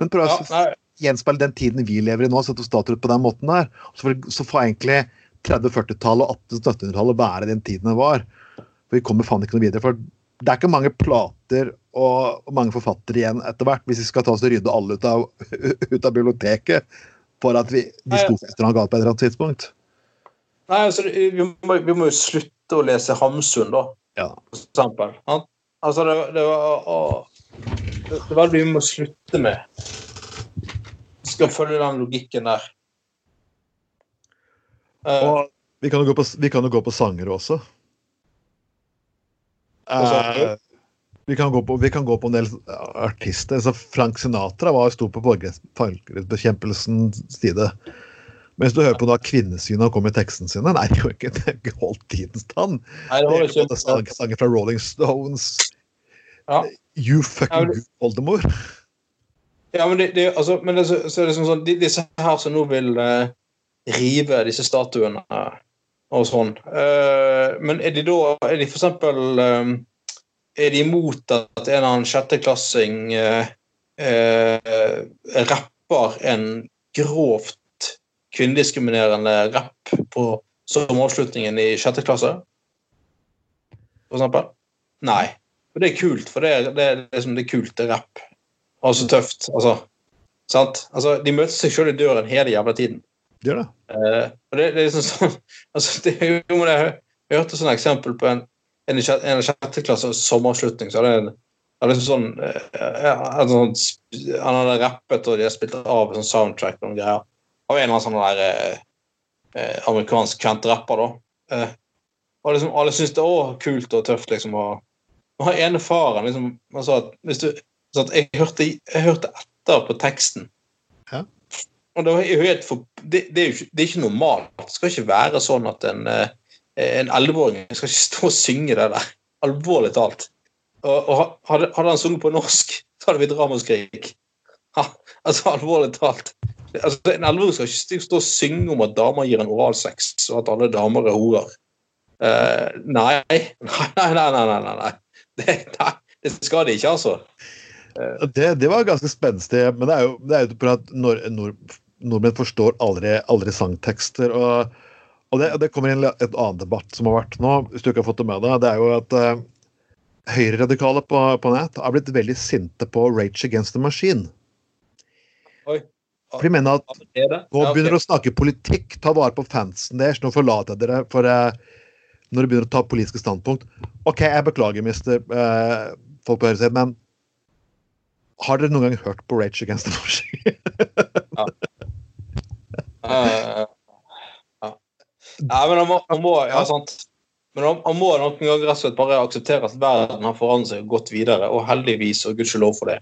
Men prøv å ja, gjenspeile den tiden vi lever i nå, sette statuer på den måten der. Så får, så får egentlig 30-40-tallet og 1800-tallet være den tiden det var. For vi kommer faen ikke noe videre. For det er ikke mange plater og, og mange forfattere igjen etter hvert, hvis vi skal ta oss og rydde alle ut av, ut av biblioteket for at vi, de for et galt på et eller annet tidspunkt. nei altså, vi, må, vi må jo slutte å lese Hamsun, da. Ja. for eksempel. Altså, det, det var å, det var det vi må slutte med. Vi Skal følge den logikken der. Uh, Og vi kan jo gå på, vi kan jo gå på sanger også. Eh, Vi kan, gå på, vi kan gå på en del artister. så Frank Sinatra var sto på folkerettsbekjempelsens side. Mens du hører på da kvinnesynet kommet i teksten sine, det er jo ikke det holdt tidens tann. Ikke. Er Sanger fra Rolling Stones. Ja. You fucking Ja, men- oldemor. Ja, men det, det, altså, men det, så, så er det liksom sånn, de, disse her som nå vil eh, rive disse statuene og sånn eh, Men er de da Er de for eksempel eh, Er de imot at en eller annen sjetteklassing eh, rapper en grovt kvinnediskriminerende rapp på sommeravslutningen i sjette klasse? For eksempel? Nei. For det er kult, for det er, det er liksom det kulte kult, det er rapp. Og så tøft. Altså, sant? Altså, de møter seg sjøl i døren hele jævla tiden. Gjør det. Eh, og det, det er liksom sånn altså, det er jo, men jeg, hørte sånn eksempel på en en en i sjette klasse sommeravslutning. så hadde en han liksom sånn, sånn Han hadde rappet, og de hadde spilt av en sånn soundtrack og noen greier. Av en eller annen sånn der eh, eh, amerikansk kjent rapper, da. Eh, og liksom, alle syntes det var kult og tøft, liksom. Og, og han ene faren liksom, han sa at hvis du så at jeg, hørte, jeg hørte etter på teksten. Ja. Og det, er for, det, det, er jo ikke, det er ikke normalt. Det skal ikke være sånn at en eh, elleveåring skal ikke stå og synge det der. Alvorlig talt. Og, og hadde, hadde han sunget på norsk, så hadde det blitt ramaskrik. Altså, alvorlig talt. Altså, en elleveåring skal ikke stå og synge om at damer gir en oralsex, og at alle damer er horer. Uh, nei. Nei, nei, nei. nei, nei. Det, nei. det skal de ikke, altså. Det, det var ganske spenstig, men det er jo, det er jo at når, nord, nordmenn forstår aldri, aldri sangtekster. og og det, det kommer inn et annen debatt som har vært nå, hvis du ikke har fått det med deg. Det er jo at uh, høyreradikale på, på nett har blitt veldig sinte på Rage Against the Machine. Oi. For de mener at nå begynner du å snakke politikk, ta vare på fansen deres, nå forlater jeg dere for eh, når du begynner å ta politiske standpunkt. OK, jeg beklager, mister eh, folk på høyresiden, men har dere noen gang hørt på Rage Against the Machine? Eh, ja. Nei, men han må, han må Ja, sant. Men han, må noen ganger rett og slett bare akseptere at verden har forandret seg gått videre, og heldigvis, og gudskjelov for det.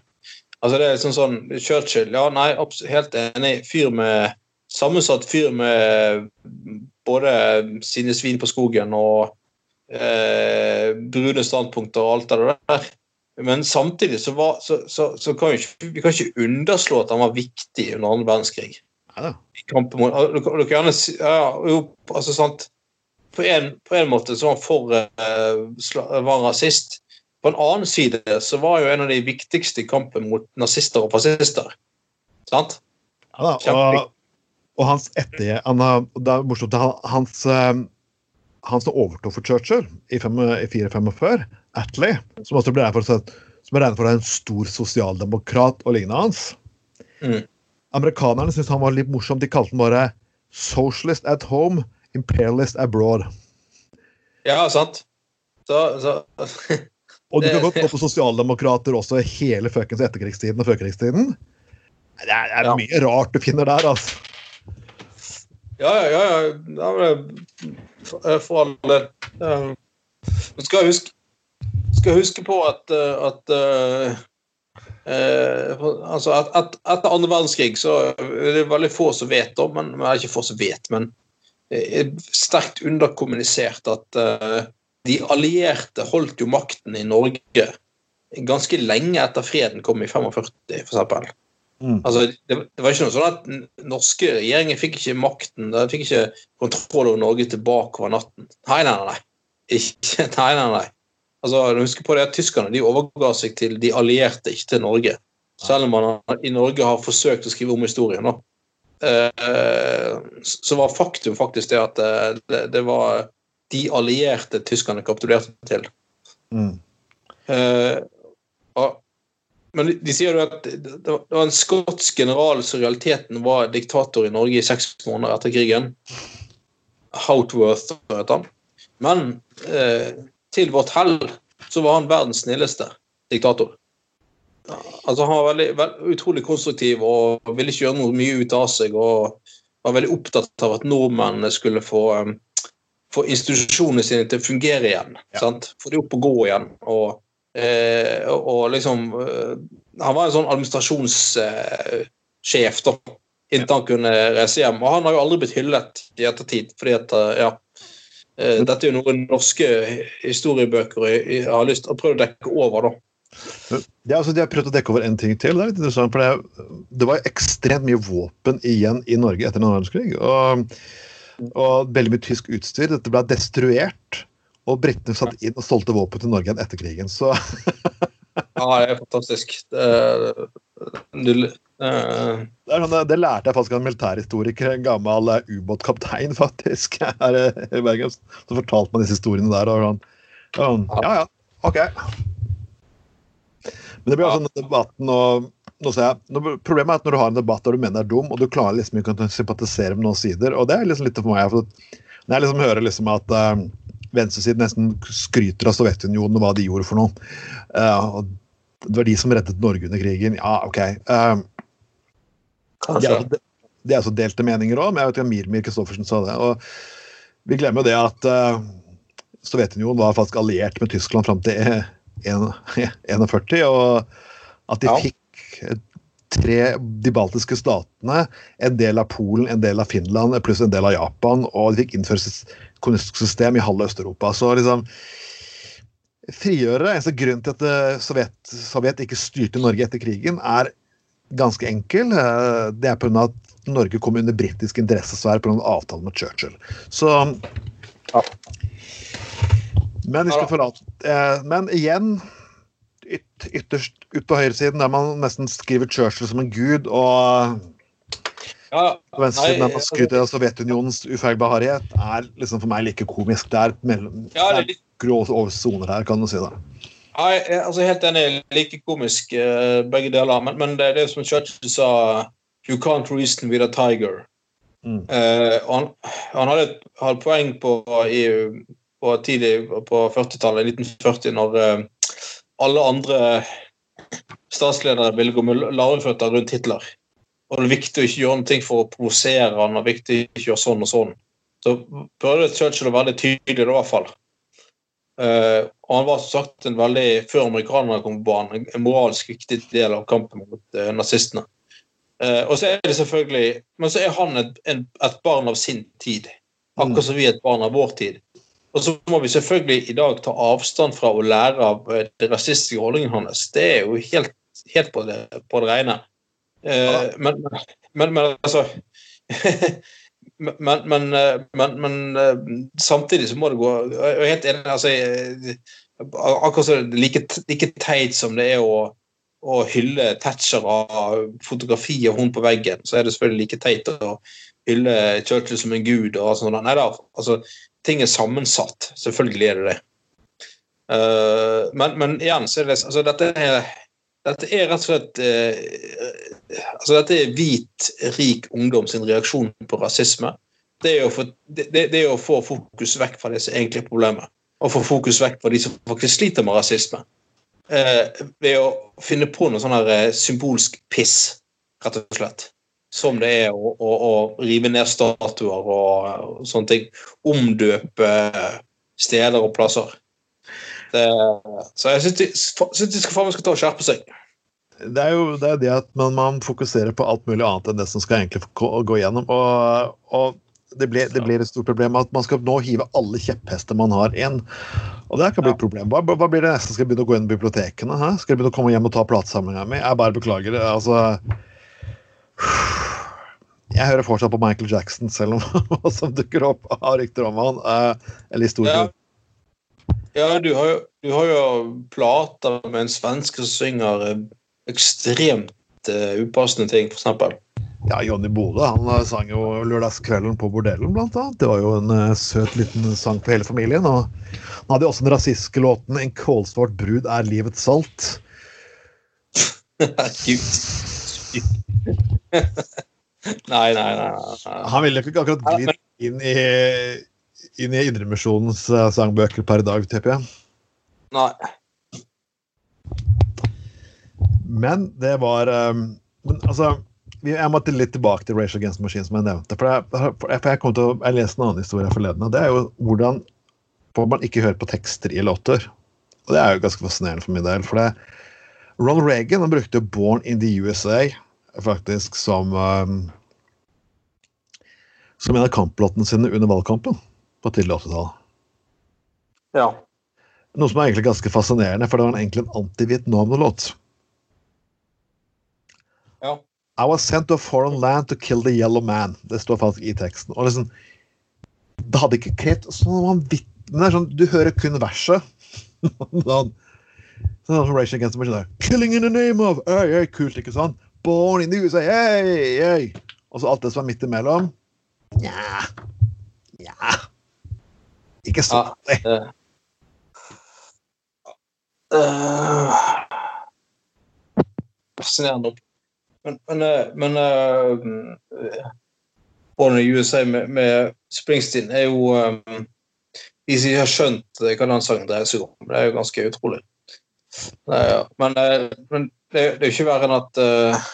Altså det er liksom sånn Churchill, ja, nei, helt enig. Fyr med Sammensatt fyr med både sine svin på skogen og eh, brune standpunkter og alt det der. Men samtidig så, var, så, så, så kan vi ikke, vi kan ikke underslå at han var viktig under annen verdenskrig Neida. I kampen mot Du du kan gjerne si ja, jo, altså sant på en, på en måte så var han for eh, var rasist. På en annen side så var jo en av de viktigste i kampen mot nazister og fascister. Sant? Ja, da, og, og hans etter... Han, det er morsomt, han, hans, eh, han som overtok for Churchill i, fem- i 445, Attlee, som også ble regnet for, som regnet for en stor sosialdemokrat og lignende hans Mm. Amerikanerne syntes han var litt morsom. De kalte han bare 'socialist at home, imperialist abroad'. Ja, sant? Så, så Og du kan godt gå på sosialdemokrater også hele fuckings etterkrigstiden og førkrigstiden. Det er, det er Ja. mye rart du finner der, altså. Ja, ja, ja. ja for, eh, for all del. Eh, Men skal huske, skal huske på at, eh, at eh, altså at, at Etter andre verdenskrig så er det veldig få som vet om, men men ikke få som vet, men det er sterkt underkommunisert at uh, de allierte holdt jo makten i Norge ganske lenge etter freden kom i 45, f.eks. Mm. Altså, det, det var ikke noe sånn at norske regjeringer fikk ikke makten, de fikk ikke kontroll over Norge tilbake over natten. Nei, nei, nei. Ikke, nei, nei, nei. Altså, Husk på det at Tyskerne de overga seg til de allierte, ikke til Norge. Selv om man i Norge har forsøkt å skrive om historien. da. Eh, så var faktum faktisk det at eh, det, det var de allierte tyskerne kapitulerte til. Mm. Eh, men de, de sier jo at det, det var en skotsk general som i realiteten var diktator i Norge i seks måneder etter krigen. Houtworth heter han. Men eh, til vårt hell så var han verdens snilleste diktator. Altså Han var veldig, veld, utrolig konstruktiv og ville ikke gjøre noe mye ut av seg. Og var veldig opptatt av at nordmennene skulle få, um, få institusjonene sine til å fungere igjen. Ja. sant? Få de opp og gå igjen. Og Eh, og liksom eh, Han var en sånn administrasjonssjef, da. Inntil han kunne reise hjem. Og han har jo aldri blitt hyllet i ettertid, fordi at ja, dette er jo noe norske historiebøker jeg har lyst til å prøve å dekke over, da. Ja, altså, de har prøvd å dekke over en ting til. Det er litt interessant, for det, det var ekstremt mye våpen igjen i Norge etter annen verdenskrig. Og, og veldig mye tysk utstyr. Dette ble destruert. Og britene satt inn og solgte våpen til Norge igjen etter krigen. Så Ja, det er fantastisk. Det, det, det, sånn, det, lærte jeg faktisk av en militærhistoriker, en gammel uh, ubåtkaptein, faktisk, her i Bergen. Så fortalte man disse historiene der. og sånn, Ja, ja, OK. Men det blir altså ja. debatten og nå ser jeg, Problemet er at når du har en debatt der du mener er dum, og du klarer liksom ikke å sympatisere med noen sider, og det er liksom litt for meg. for Når jeg liksom hører liksom at uh, venstresiden nesten skryter av Sovjetunionen og hva de gjorde for noe. Uh, det var de som reddet Norge under krigen. Ja, OK. Uh, altså, det er så delte meninger òg, men jeg vet ikke om Mirmir Kristoffersen sa det. og Vi glemmer jo det at uh, Sovjetunionen var faktisk alliert med Tyskland fram til 1941, og at de ja. fikk tre, de baltiske statene, en del av Polen, en del av Finland pluss en del av Japan, og de fikk innført et kommunistisk system i halve Øst-Europa. Så liksom frigjørere, eneste grunn til at eh, Sovjet, Sovjet, ikke styrte Norge etter krigen, er ganske enkel. Eh, det er pga. at Norge kom under britisk interessesfære pga. avtalen med Churchill. Så ja. Men, forlate, eh, men igjen yt, ytterst ut på høyresiden, der man nesten skriver Churchill som en gud, og ja, på venstresiden der man altså- skryter av Sovjetunionens ufeilbarhet, er liksom for meg like komisk. Det er, mellom, ja, det er litt grå soner her, kan du si det. Ja, jeg er altså helt enig. Like komisk uh, begge deler. Men, men, det er det som Churchill sa You can't reason with a tiger. Mm. Uh, han, han, hadde hadde poeng på, i, på tidlig på 40-tallet, 1940, når uh, alle andre statsledere ville gå med larveføtter rundt Hitler. Og det er viktig å ikke gjøre noe for å provosere han, og viktig å ikke gjøre sånn og sånn. Så prøvde Churchill å være litt tydelig, i hvert fall. Uh, og han var som sagt en veldig, før amerikanerne kom på banen, en moralsk viktig del av kampen mot uh, nazistene. Uh, og så er det selvfølgelig Men så er han et, en, et barn av sin tid. Akkurat som vi er et barn av vår tid. Og så må vi selvfølgelig i dag ta avstand fra å lære av det rasistiske holdningen hans. Det er jo helt, helt på, det, på det rene. Eh, men, men, men, altså men, men, men, men, samtidig så må det gå Jeg er helt enig. altså Akkurat så like, like teit som det er å, å hylle Thatcher av fotografi av hun på veggen, så er det selvfølgelig like teit å hylle Churchill som en gud. og sånn. Nei da, altså ting er sammensatt. Selvfølgelig er det det. Uh, men, igjen så er det altså dette er, dette er rett og slett eh, altså Dette er hvit, rik ungdom sin reaksjon på rasisme. Det er, få, det, det er, å få, fokus vekk fra det som egentlig er problemet. Og få fokus vekk fra de som faktisk sliter med rasisme. Eh, ved å finne på noe sånn her symbolsk piss, rett og slett som det er å, å, å rive ned statuer og, og, sånne ting. Omdøpe steder og plasser. Det, så jeg syns de, de, skal faen skal ta og skjerpe seg. Det er jo det, er det at man, man, fokuserer på alt mulig annet enn det som skal egentlig gå, gå gjennom. Og, og det, blir, det, blir, et stort problem at man skal nå hive alle kjepphester man har, inn. Og det kan bli et problem. Hva, hva, blir det neste? Skal jeg begynne å gå inn i bibliotekene? Hæ? Skal jeg begynne å komme hjem og ta platesamlinga mi? Jeg bare beklager. altså jeg hører fortsatt på Michael Jackson, selv om hva som dukker opp av rykter om han. Uh, eller historier. Ja, ja du, har jo, du, har jo, plater med en svenske som synger eh, ekstremt uh, upassende ting, f.eks. Ja, Jonny Bode han sang jo 'Lørdagskvelden på bordellen', blant annet. Det var jo en uh, søt liten sang for hele familien. Og han hadde jo også den rasistiske låten 'En kålsvart brud er livets salt'. Nei, nei, nei. nei. Han ville ikke akkurat glidd inn i, inn i Indremisjonens eh, sangbøker per dag, tipper jeg. Nei. Men det var um, men, altså, Jeg måtte litt tilbake til Rachel Against Machine, som jeg nevnte. For jeg, for jeg, kom til å, jeg leste en annen historie forleden. og Det er jo hvordan man ikke hører på tekster i låter. Og det er jo ganske fascinerende for min del. For det, Ronald Reagan han brukte 'Born in the USA' faktisk som um, som en av kamplåtene sine under valgkampen på tidlig 80-tall. Ja. Noe som er egentlig ganske fascinerende, for det var egentlig en anti-Vietnam-låt. ja. I was sent to a foreign land to kill the yellow man. Det står faktisk i teksten. Og liksom, Det hadde ikke krevd sånn vanvittig men det er sånn, Du hører kun verset. sånn, sånn som Rage Against the Machine. der, Killing in the name of hey, hey, Kult, ikke sant? Born in the USA, hey, hey. Og så alt det som er midt imellom. Nja Nja Ikke så Ja. Eh, eh, Fascinerende. Men, men, eh, men uh, Born in USA med, med Springsteen er jo um, De som ikke har skjønt eh, hva den sangen dreier seg om. Det er jo ganske utrolig. Ja. Men, uh, men det, det er jo ikke verre enn at uh,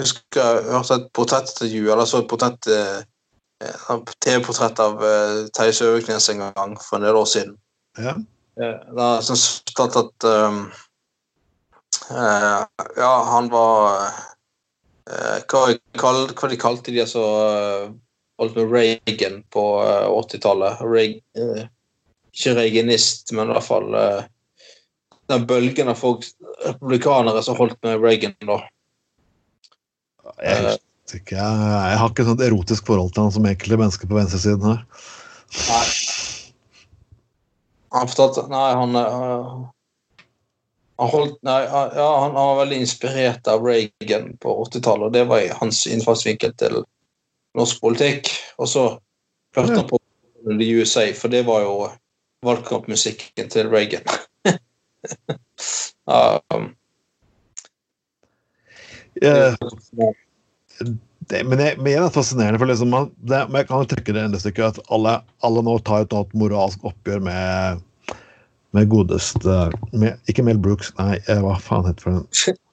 husker jeg hørte et portrettintervju, eller så et portrett eh, eh, TV-portrett av uh, Terje Søviknes en gang for en del år siden. Ja. Eh, Da syns jeg at um, eh, Ja, han var eh, hva, hva de kalte de uh, holdt med Reagan på eh, 80-tallet? Reag, eh, ikke reaganist, men i hvert fall eh, den bølgen av folk, republikanere som holdt med Reagan da. Jeg vet ikke. Jeg, jeg har ikke sånt erotisk forhold til han som enkelte mennesker på venstresiden her. Nei. Han fortalte Nei, han eh, han holdt, nei, ja, han, han var veldig inspirert av Reagan på 80-tallet, og det var hans innfallsvinkel til norsk politikk. Og så hørte han på The USA, for det var jo valgkampmusikken til Reagan. ja, um, Eh, det, men, jeg, men igjen er fascinerende, for liksom, man, det, men jeg kan jo trekke det enda stykket at alle, alle nå tar et annet moralsk oppgjør med med godeste med, Ikke Mel Brooks, nei, eh, hva faen heter den?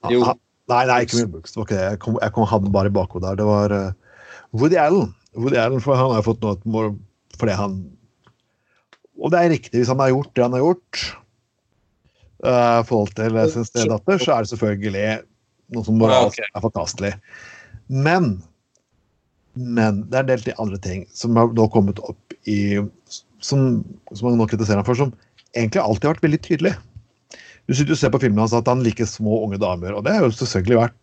Ah, Nei, nei, ikke Mel Brooks. Det var ikke det. Jeg kom, jeg kom hadde bare i bakhodet der. Det var uh, Woody Allen. Woody Allen, for Han har fått noe mor- fordi han Og det er riktig, hvis han har gjort det han har gjort uh, forhold til sin stedatter, så er det selvfølgelig noe som moralsk er forkastelig. Men men det er en del til andre ting som har nå kommet opp i Som, som man nå kritiserer ham for, som egentlig alltid har vært veldig tydelig. Du sitter og ser på filmen hans at han liker små, unge damer, og det har jo selvfølgelig vært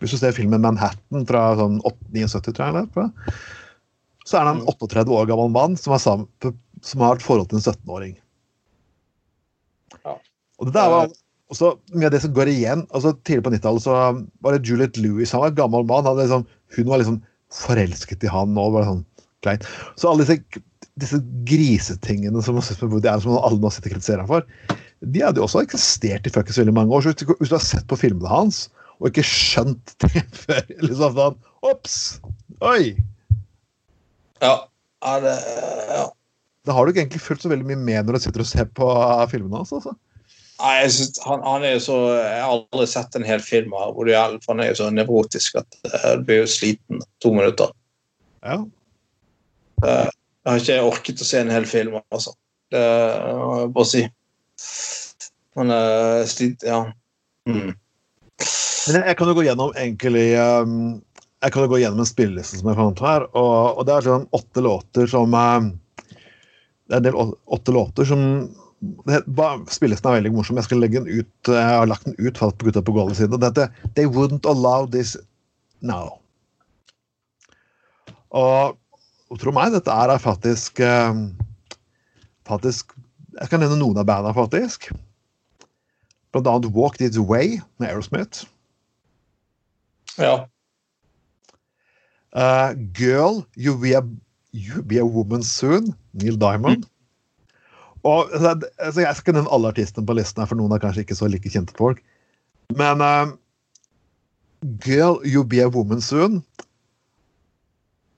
Hvis du ser filmen 'Manhattan' fra sånn 79, tror jeg, så er det en 38 år gammel mann som, sammen, som har et forhold til en 17-åring. Ja. Og det der var også mye av det som går igjen. altså Tidlig på 90-tallet så var det Juliette Lewis. Han var en gammel mann. Liksom, hun var liksom forelsket i han og var sånn klein. Så alle disse, disse grisetingene som, det er, som alle nå sitter og kritiserer ham for, de hadde jo også eksistert i fuckings veldig mange år. Så hvis du, har sett på filmene hans og ikke skjønt det før liksom sånn Ops! Oi! ja, Er det, ja. Da har du ikke egentlig fulgt så veldig mye med når du sitter og ser på uh, filmene hans. altså. Nei, synes, han, han er jo så Jeg har aldri sett en hel film av Woody for han er jo så nevrotisk at eh, du blir jo sliten to minutter. Ja. Eh, Jeg har ikke orket å se en hel film, altså. Det må jeg bare si. Men uh, slit, ja. Mm. Men jeg, kan jo gå gjennom egentlig um, Jeg kan jo gå gjennom en spilleliste som jeg fant her, og, og det er sånn åtte låter som Det er en del åtte låter som Spillelisten er veldig morsom. Jeg skal legge den ut Jeg har lagt den ut for Gutta på gulvet og Dette, They wouldn't allow this now. Og, og tro meg, dette er faktisk um, Faktisk Jeg kan nevne noen av bandene, faktisk. Blant annet Walk This Way med Aerosmith. Ja. Uh, Girl, you be, a, you be a Woman Soon, Neil Diamond. Og altså, Jeg skal nevne alle artistene på listen, her, for noen er kanskje ikke så like kjente folk. Men uh, Girl, you be a Woman Soon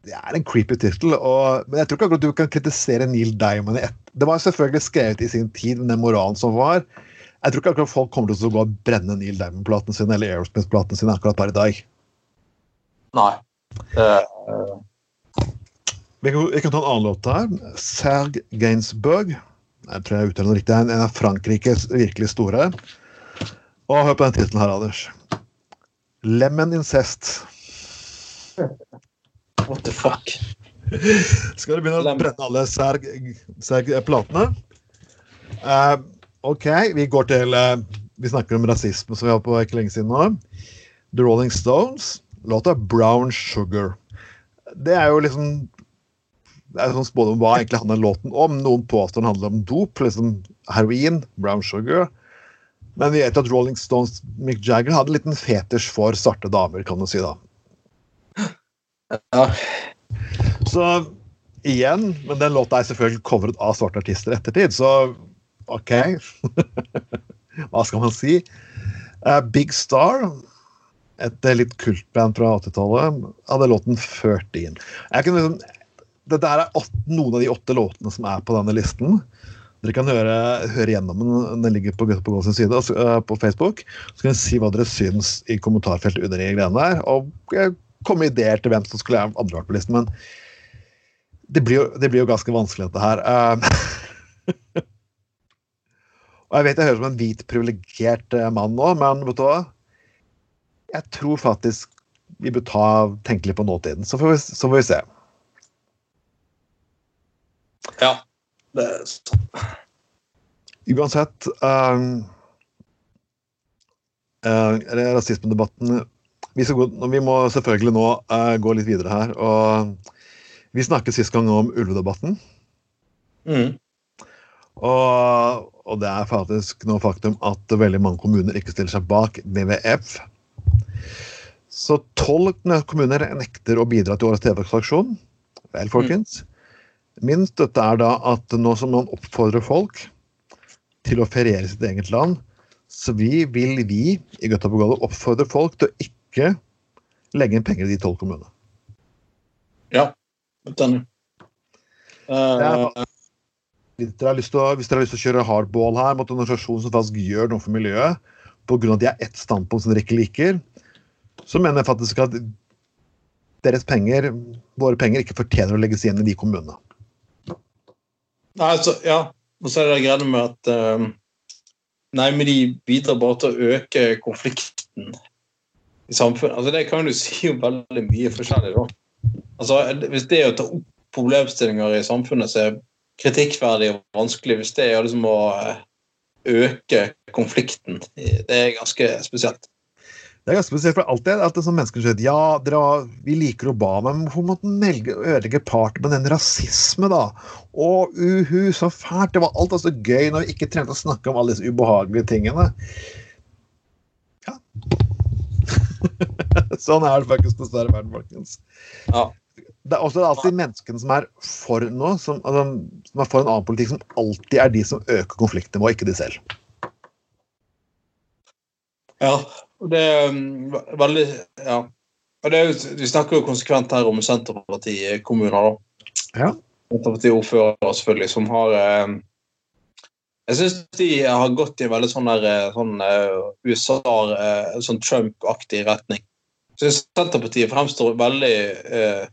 Det er en creepy tittel. Men jeg tror ikke akkurat du kan kritisere Neil Diamond. i ett. Det var selvfølgelig skrevet i sin tid, med den moralen som var. Jeg tror ikke akkurat folk kommer til å gå og brenne Neil Diamond-platene sine eller Aerosmith-platene sine akkurat per i dag. Nei. Eh, Vi kan, vi kan ta en annen låt her. Serge Gainsbourg, Jeg tror jeg uttaler det riktig. En av Frankrikes virkelig store. Og hør på den tittelen her, Anders. Lemon incest. What the fuck? Skal du begynne å brenne alle Serg-platene? Uh, OK, vi går til uh, Vi snakker om rasisme, som vi har på ikke lenge siden nå. The Rolling Stones. Låta 'Brown Sugar'. Det er jo liksom det er sånn spådom hva egentlig handler låten om. Noen påstår den handler om dop, liksom heroin, brown sugar. Men vi vet at Rolling Stones Mick Jagger hadde en liten fetisj for svarte damer, kan du si da. Ja. Så igjen, men den låta er selvfølgelig covret av svarte artister i ettertid, så OK. Hva skal man si? Uh, Big Star, et litt kultband fra 80-tallet, hadde låten '13'. Jeg kunne liksom dette er åtte, noen av de åtte låtene som er på denne listen. Dere kan høre, høre gjennom den. Den ligger på på Gås side uh, på Facebook. Så kan dere si hva dere syns i kommentarfeltet under de greiene der. Og komme ideer til hvem som skulle ha andre vært på listen. Men det blir, jo, det blir jo ganske vanskelig, dette her. Uh, og jeg vet jeg høres som en hvit, privilegert mann nå, men vet du hva? Jeg tror faktisk vi bør ta, tenke litt på nåtiden. Så får vi, så får vi se. Ja, det er sånn. Uansett um, uh, Rasismedebatten vi, gå, vi, må selvfølgelig nå uh, gå litt videre her. og Vi snakket sist gang om ulvedebatten. Mm. Og, og, det er faktisk noe faktum at veldig mange kommuner ikke stiller seg bak WWF. Så tolv kommuner nekter å bidra til årets TV-aksjon. Vel, folkens. Mm. Min støtte er da at nå som man oppfordrer folk til å feriere sitt eget land, så vi vil vi i Gollet oppfordre folk til å ikke legge inn penger i de tolv kommunene. Ja, enig. Uh, hvis, dere hvis dere har lyst til å kjøre hardball her mot en organisasjon som faktisk gjør noe for miljøet, pga. at de har ett standpunkt som dere ikke liker, så mener jeg faktisk at deres penger, våre penger, ikke fortjener å legges igjen i de kommunene. Nei, altså, ja. Og så er det greia med at um, Nei, men de bidrar bare til å øke konflikten i samfunnet. Altså, Det kan du si jo veldig mye forskjellig, da. Altså, Hvis det er å ta opp problemstillinger i samfunnet som er kritikkverdig og vanskelig, hvis det er liksom å eh, øke konflikten, det er ganske spesielt. Det er ganske spesielt, for alltid at det som mennesker sier ja, dere, vi liker Obama, men hvorfor måtte han ødelegge party med den rasisme, da? Å, uhu, så fælt. Det var alt så gøy når vi ikke trengte å snakke om alle disse ubehagelige tingene. Ja. sånn er det faktisk dessverre verden, folkens. Ja. Det er også alltid menneskene som er for noe, som, altså, som er for en annen politikk, som alltid er de som øker konfliktnivået, ikke de selv. Ja, det er um, veldig Ja. Og det er, vi snakker jo konsekvent her om Senterparti-kommuner, da. Ja. Senterparti-ordførere, selvfølgelig, som har eh, Jeg syns de har gått i en veldig sånn, der, eh, sånn uh, USA, uh, sånn Trump-aktig retning. Så Senterpartiet fremstår veldig eh,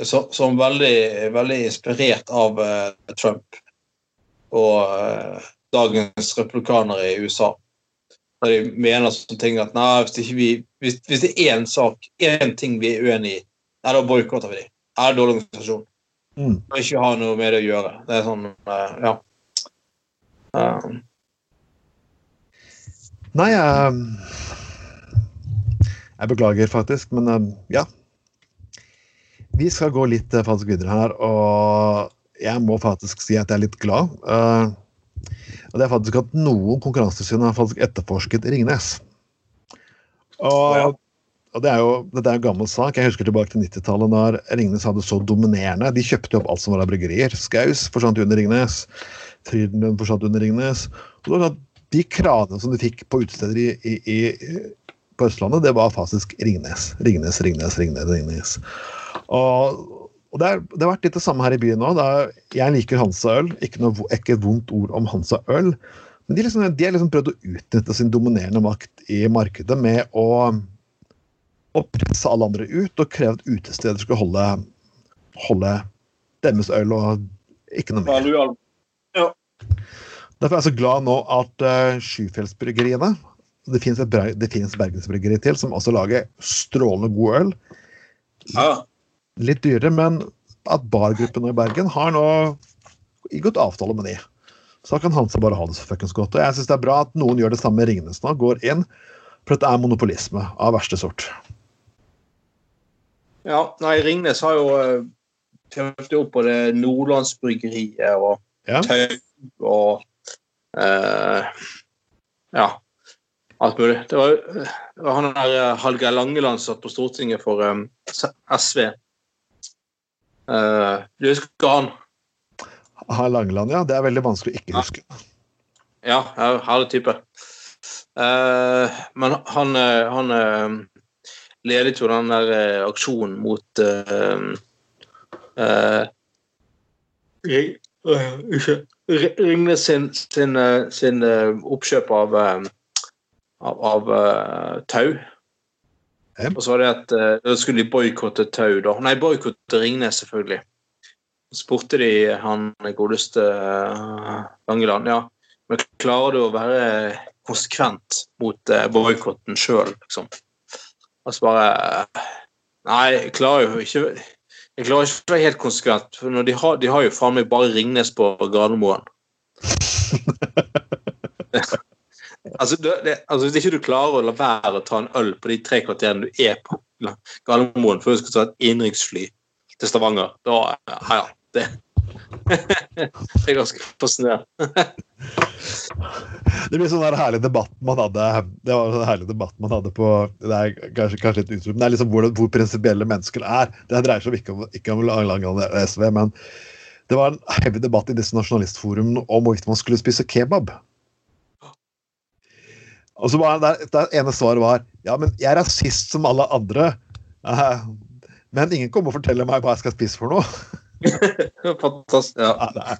så, som veldig, veldig inspirert av Trump og dagens republikanere i USA når de mener sånne ting at nei, hvis, vi, hvis, hvis det er én sak, én ting vi er uenig i, nei, da boikotter vi de. Det er en dårlig organisasjon. Mm. Og ikke ha noe med det å gjøre. Det er sånn uh, Ja. Um. Nei, jeg Jeg beklager faktisk, men uh, ja. Vi skal gå litt faktisk videre her, og jeg må faktisk si at jeg er litt glad. Uh, og det er faktisk at noen konkurransetilsyn har faktisk etterforsket Ringnes. Og, og det er jo dette er en gammel sak. Jeg husker tilbake til 90-tallet, da Ringnes hadde så dominerende. De kjøpte opp alt som var av bryggerier. Skaus forsvant under Ringnes. Frydenlund forsvant under Ringnes. Og det de kranene som de fikk på utesteder i, i, i, på Østlandet, det var faktisk Ringnes. Ringnes, Ringnes, Ringnes. Ringnes. Og og det, er, det, har vært litt det samme her i byen nå. Jeg liker Hansa øl. Ikke, noe, ikke vondt ord om Hansa øl. Men de, liksom, de har liksom prøvd å utnytte sin dominerende makt i markedet med å, å presse alle andre ut og kreve at utesteder skulle holde, holde deres øl og ikke noe mer. Ja. Derfor er jeg så glad nå at uh, Skyfjellsbryggeriene Det finnes bergensbryggeri til som også lager strålende god øl. Ja. Litt dyrere, men at bargruppen i Bergen har nå inngått avtale med de. Så da kan Hansa bare ha det så fuckings godt. Og jeg syns det er bra at noen gjør det samme med Ringnes nå. Går inn. For dette er monopolisme av verste sort. ja. Nei, Ringnes har jo uh, kjøpt opp på det Nordlandsbryggeriet og Ja. Tau og eh, Ja, alt mulig. Det var, det var han der eh, Hallgeir Langeland satt på Stortinget for um, SV. Eh, du husker han? Har Langeland, ja. Det er veldig vanskelig å ikke huske. Ja, jeg herlig type. Uh, men han, eh, han uh, ledet jo den der uh, aksjonen mot eh, eh, øh, Ringnes sin, sin, eh, sin oppkjøp av, av, av tau. Og så var det at eh, da skulle de boikotte tau, da. Nei, boikotte Ringnes, selvfølgelig. Så spurte de han godeste uh, Langeland ja, men klarer du å være konsekvent mot uh, boikotten sjøl, liksom? Og så bare Nei, jeg klarer jo ikke Jeg klarer ikke å være helt konsekvent. For de, har, de har jo faen meg bare Ringnes på Gardermoen. altså, du, det, altså, Hvis ikke du klarer å la være å ta en øl på de tre kvarterene du er på Gardermoen før du skal ta et innenriksfly til Stavanger, da Ja, ja. Det, det er ganske fascinerende. Det blir sånn der herlig debatt man hadde Det var sånn herlig debatt man hadde på Det er kanskje, kanskje litt utro, men det er liksom hvor, hvor prinsipielle mennesker er. Det dreier seg ikke om, ikke om Langeland SV, men det var en heavy debatt i disse nasjonalistforumene om hvorvidt man skulle spise kebab. Og så var det, det ene svaret var ja, men jeg er rasist som alle andre. Men ingen kommer og forteller meg hva jeg skal spise for noe. Fantastisk. Ja. Ja, det, er,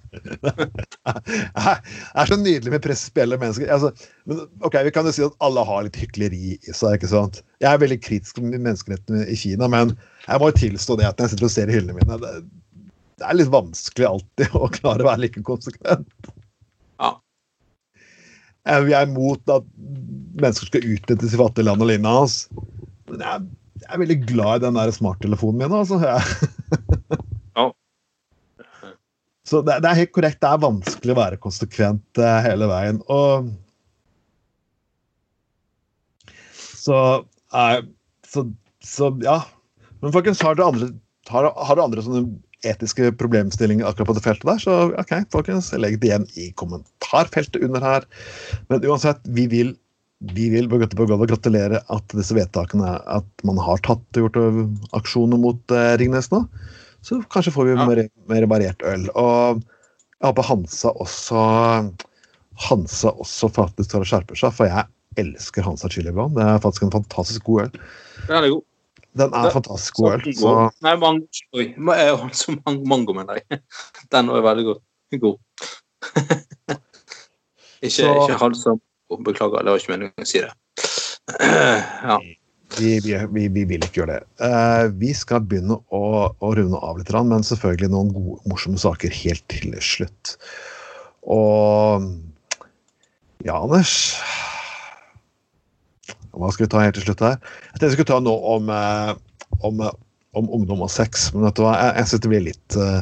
det er så nydelig med prinsipielle mennesker. Altså, men, ok, Vi kan jo si at alle har litt hykleri i seg. ikke sant? Jeg er veldig kritisk til menneskerettene i Kina, men jeg må jo tilstå det at når jeg sitter og ser i hyllene mine det, det er litt vanskelig alltid å klare å være like konsekvent. Eh, Vi er imot at mennesker skal utnyttes i fattige land og lignende. Altså. Men jeg, jeg er veldig glad i den der smarttelefonen min. altså. Jeg, Ja. Så det, det er helt korrekt, det er vanskelig å være konsekvent eh, hele veien. Og så, eh, så, så ja. Men folkens, har dere andre, har, har dere andre sånne etiske problemstillinger akkurat på det feltet der, så OK, folkens, legg det igjen i kommentarfeltet under her. Men uansett, vi vil vi vil på Gøteborg gratulere at disse vedtakene at man har tatt og gjort aksjoner mot eh, Ringnes nå. Så kanskje får vi Ja. mer, mer variert øl. Og jeg håper Hansa også Hansa også faktisk tar og skjerper seg, for jeg elsker Hansa Chili Det er faktisk en fantastisk god øl. det er god. Den er fantastisk god øl. Mango. Så Nei, mango. Oi. ma- eh, så mang- Mango, mener jeg. Den er veldig god. god. ikke, Så- ikke halsom. Beklager, det var ikke meningen å si det. Ja. vi, vi, vi, vi vil ikke gjøre det. Uh, vi skal begynne å, å runde av litt, men selvfølgelig noen gode, morsomme saker helt til slutt. Og ja, Anders Hva skal vi ta helt til slutt her? Jeg tenkte vi skulle ta noe om, eh, om, eh, om ungdom og sex. Men vet du hva, jeg, jeg synes det blir litt uh,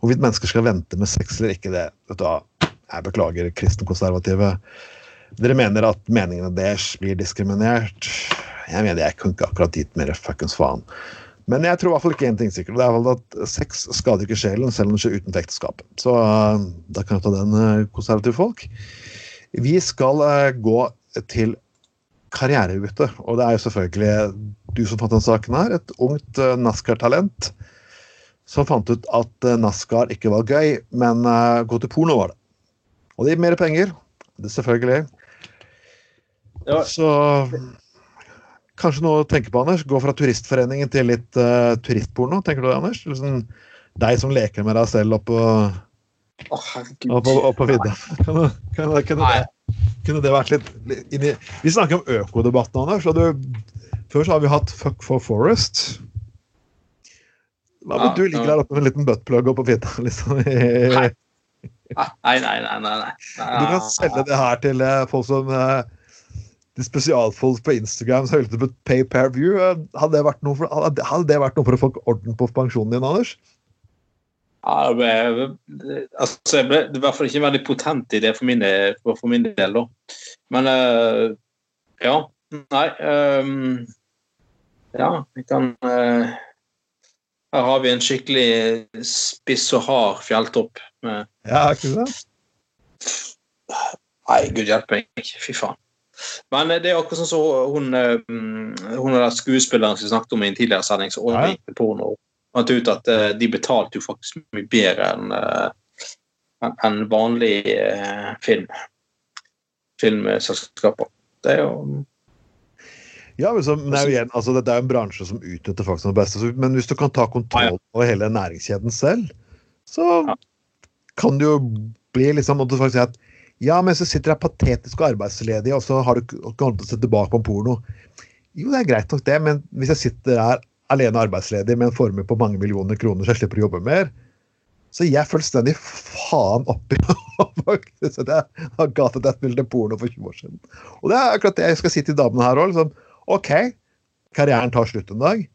Hvorvidt mennesker skal vente med sex eller ikke, det vet du hva, Jeg beklager, kristenkonservative. Dere mener at meningene deres blir diskriminert. Jeg mener jeg kunne ikke akkurat gitt mer fuckings faen. Men jeg tror i hvert fall ikke én ting sikkert. Det er vel at sex skader ikke sjelen, selv om det skjer uten ekteskap. Så da kan jeg ta den, konservative folk. Vi skal gå til karrierebytte, og det er jo selvfølgelig du som fant den saken her. Et ungt uh, NASCAR-talent som fant ut at uh, NASCAR ikke var gøy, men uh, gå til porno var det. Og det gir mer penger. Det er selvfølgelig. Ja. Så kanskje noe å tenke på, Anders. Gå fra turistforeningen til litt uh, turistporno. Tenker du det, Anders? Liksom, deg som leker med deg selv oppå Å, herregud. opp, opp på vidda. Kan, du- kan, du- det, kunne det vært litt, litt inni Vi snakker om økodebatten, Anders. Og du, før så har vi hatt Fuck for Forest. Hva Ja, du ligger der oppe med en liten buttplug oppå fitta? Liksom. Nei. Nei, nei, nei. nei, nei. Du kan selge det her til eh, folk som eh, de spesialfolk på Instagram som hører på pay per view. Eh, Hadde det, vært noe for, hadde det vært noe for å få orden på pensjonen din, Anders? Ja, det ble, altså, jeg ble det ble i hvert fall ikke en veldig potent idé for min, for min del, da. Men uh, ja. Nei Um, Ja, vi kan uh, Her har vi en skikkelig spiss og hard fjelltopp. Med, Ja, ikke sant? nei, gud hjelpe meg. Fy faen. Men det er akkurat sånn som hun, hun, hun er skuespilleren som vi snakket om i en tidligere sending, som overgikk til porno. Fant ut at eh, de betalte jo faktisk mye bedre enn eh, enn vanlig eh, film. Filmselskaper. Det er jo Ja, men, så, men det, er jo igjen, altså, det er en bransje som utnytter folk som det beste. Men hvis du kan ta kontroll over hele næringskjeden selv, så kan det jo bli liksom at du faktisk sier at ja, men så sitter jeg patetisk og arbeidsledig, og så har du ikke holdt til å se tilbake på en porno. Jo, det er greit nok det, men hvis jeg sitter her alene arbeidsledig med en formue på mange millioner kroner så jeg slipper å jobbe mer, så jeg fullstendig faen oppi at jeg har ga til bildet bilde porno for 20 år siden. Og det er akkurat det jeg skal si til damene her òg. Liksom, OK, karrieren tar slutt en dag.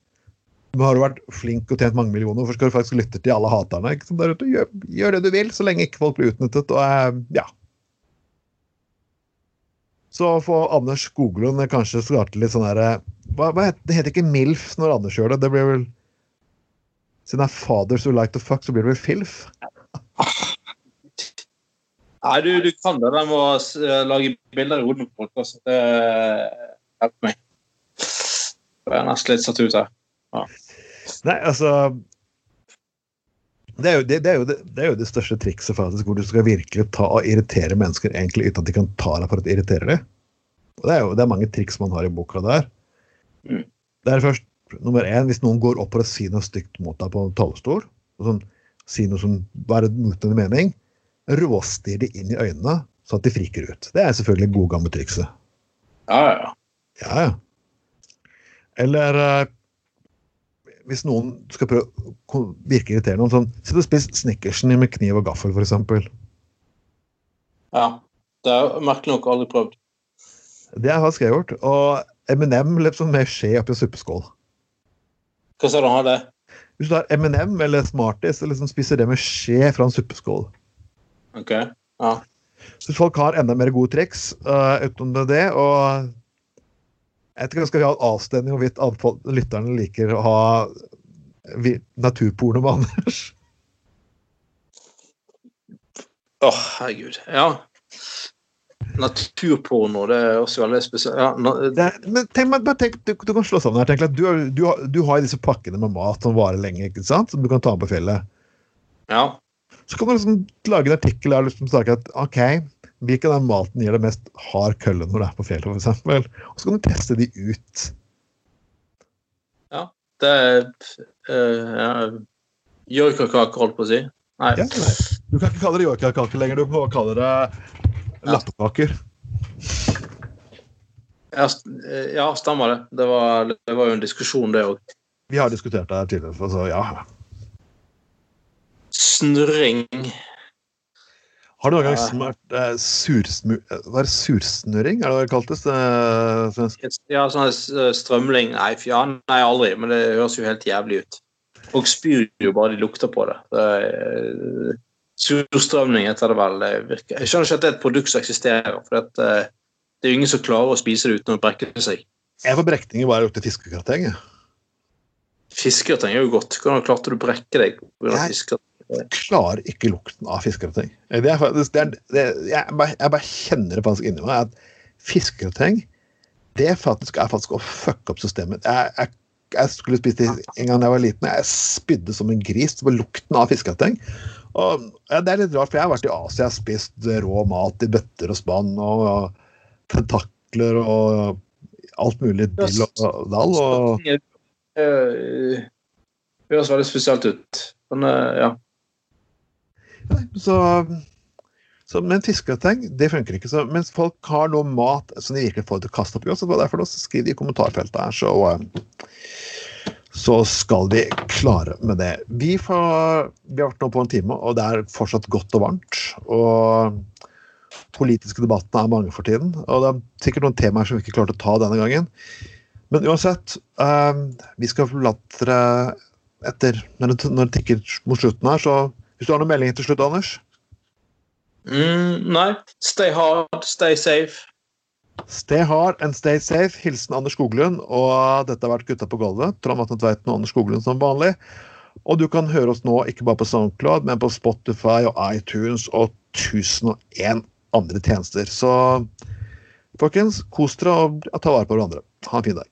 Men har du vært flink og tjent mange millioner, hvorfor skal du faktisk lytte til alle haterne? Sant, der ute? Gjør, gjør det du vil, så lenge ikke folk blir utnyttet. Og eh, ja. Så får Anders Skoglund kanskje starte litt sånn herre hva, hva heter, Det heter ikke MILF når Anders gjør det. Det blir vel Siden det er fathers who like to fuck, så blir det vel FILF? Nei, du, du kan det der med å lage bilder i hodet på folk. Altså. Det hjelper meg. Jeg er nesten litt satt ut her. Nei, altså det er, jo, det, det, er det, det er jo det største trikset, faktisk, hvor du skal virkelig ta og irritere mennesker egentlig uten at de kan ta deg for at irritere irriterer dem. Og det er jo det er mange triks man har i boka der. Mm. Det er først nummer én hvis noen går opp for å si noe stygt mot deg på en talerstol, sånn, si noe som bare din mening, råstir de inn i øynene så at de friker ut. Det er selvfølgelig gode gamle trikset. Ja, ja, ja. Ja. Eller eh, hvis noen skal prøve å virke irriterende, sånn Sitt og spis Snickersen med kniv og gaffel, f.eks. ja. Det har jeg merkelig nok aldri prøvd. Det har faktisk jeg gjort. Og M&M liksom med skje oppi en suppeskål. Hva sa du han det? Hvis du har M&M eller Smarties, så liksom spiser det med skje fra en suppeskål. Ok. Ja. Så folk har enda mer gode triks uh, utenom det. Og jeg vet ikke, skal vi ha en avstemning hvorvidt avfall- lytterne liker å ha naturporno med Anders? Å, herregud. Ja. Naturporno, det er også veldig spesielt. Ja, na, Det, men tenk, bare tenk, du, du kan slå sammen her. Tenk, at du, du, har- du har disse pakkene med mat som varer lenge, ikke sant? som du kan ta med på fjellet. ja. Så kan du liksom lage en artikkel der du liksom snakker at OK, hvilken av maten gir deg mest hard kølle når du er på fjellet, f.eks. Og så kan du teste de ut. Ja. Det er Joikakaker, holdt på å si. Nei. Ja, nei. Du kan ikke kalle det joikakaker lenger, du må kalle det lattekaker. Ja, eh, ja, stemmer det. Det var, det var jo en diskusjon, det òg. Vi har diskutert det her tidligere, så ja. Snurring. Har du noen gang smurt eh, sursmu... Hva er det sursnurring, er det det kaltes? Eh. Ja, sånn eh, strømling Nei, ja, nei, aldri. Men det høres jo helt jævlig ut. Folk spyr jo bare de lukter på det. det eh, surstrømning heter det vel. virker. Jeg skjønner ikke at det er et produkt som eksisterer. For at, eh, det er jo ingen som klarer å spise det uten å brekke seg. Jeg får brekninger bare lukter fiskegrateng. jeg. Fiskegrateng er jo godt. Hvordan klarte du å brekke deg? Jeg- klarer ikke lukten av fiskegrateng. Det det det, jeg, jeg bare kjenner det faktisk inni meg at fiskegrateng det faktisk er faktisk å fucke opp systemet. Jeg, jeg, jeg skulle spise det en gang da jeg var liten. Jeg spydde som en gris på lukten av fiskegrateng. Og ja, Det er litt rart, for jeg har vært i Asia og spist rå mat i bøtter og spann. Og, tentakler og alt mulig dill og dall. Og, Eh, Det høres veldig spesielt ut. Men eh, ja. Nei, så, så, men fiskegrateng, det funker ikke. Så, mens folk har noe mat som de virkelig får til å kaste opp i oss, så derfor skriv det i kommentarfeltet her, så, eh, så skal vi klare med det. Vi, får, vi har vært nå på en time, og det er fortsatt godt og varmt. Og politiske debattene er mange for tiden. Og det er sikkert noen temaer som vi ikke klarte å ta denne gangen. Men uansett, um, vi skal forlate dere etter når det, når det tikker mot slutten her, så hvis du har noen meldinger til slutt, Anders? Mm, nei. Stay hard, stay safe. Stay hard and stay safe. Hilsen Anders Skoglund. Og dette har vært Gutta på gulvet. Trond Vatne Tveiten og Anders Skoglund som vanlig. Og du kan høre oss nå ikke bare på SoundCloud, men på Spotify og iTunes og 1001 andre tjenester. Så folkens, kos dere og ta vare på hverandre. Ha en fin dag.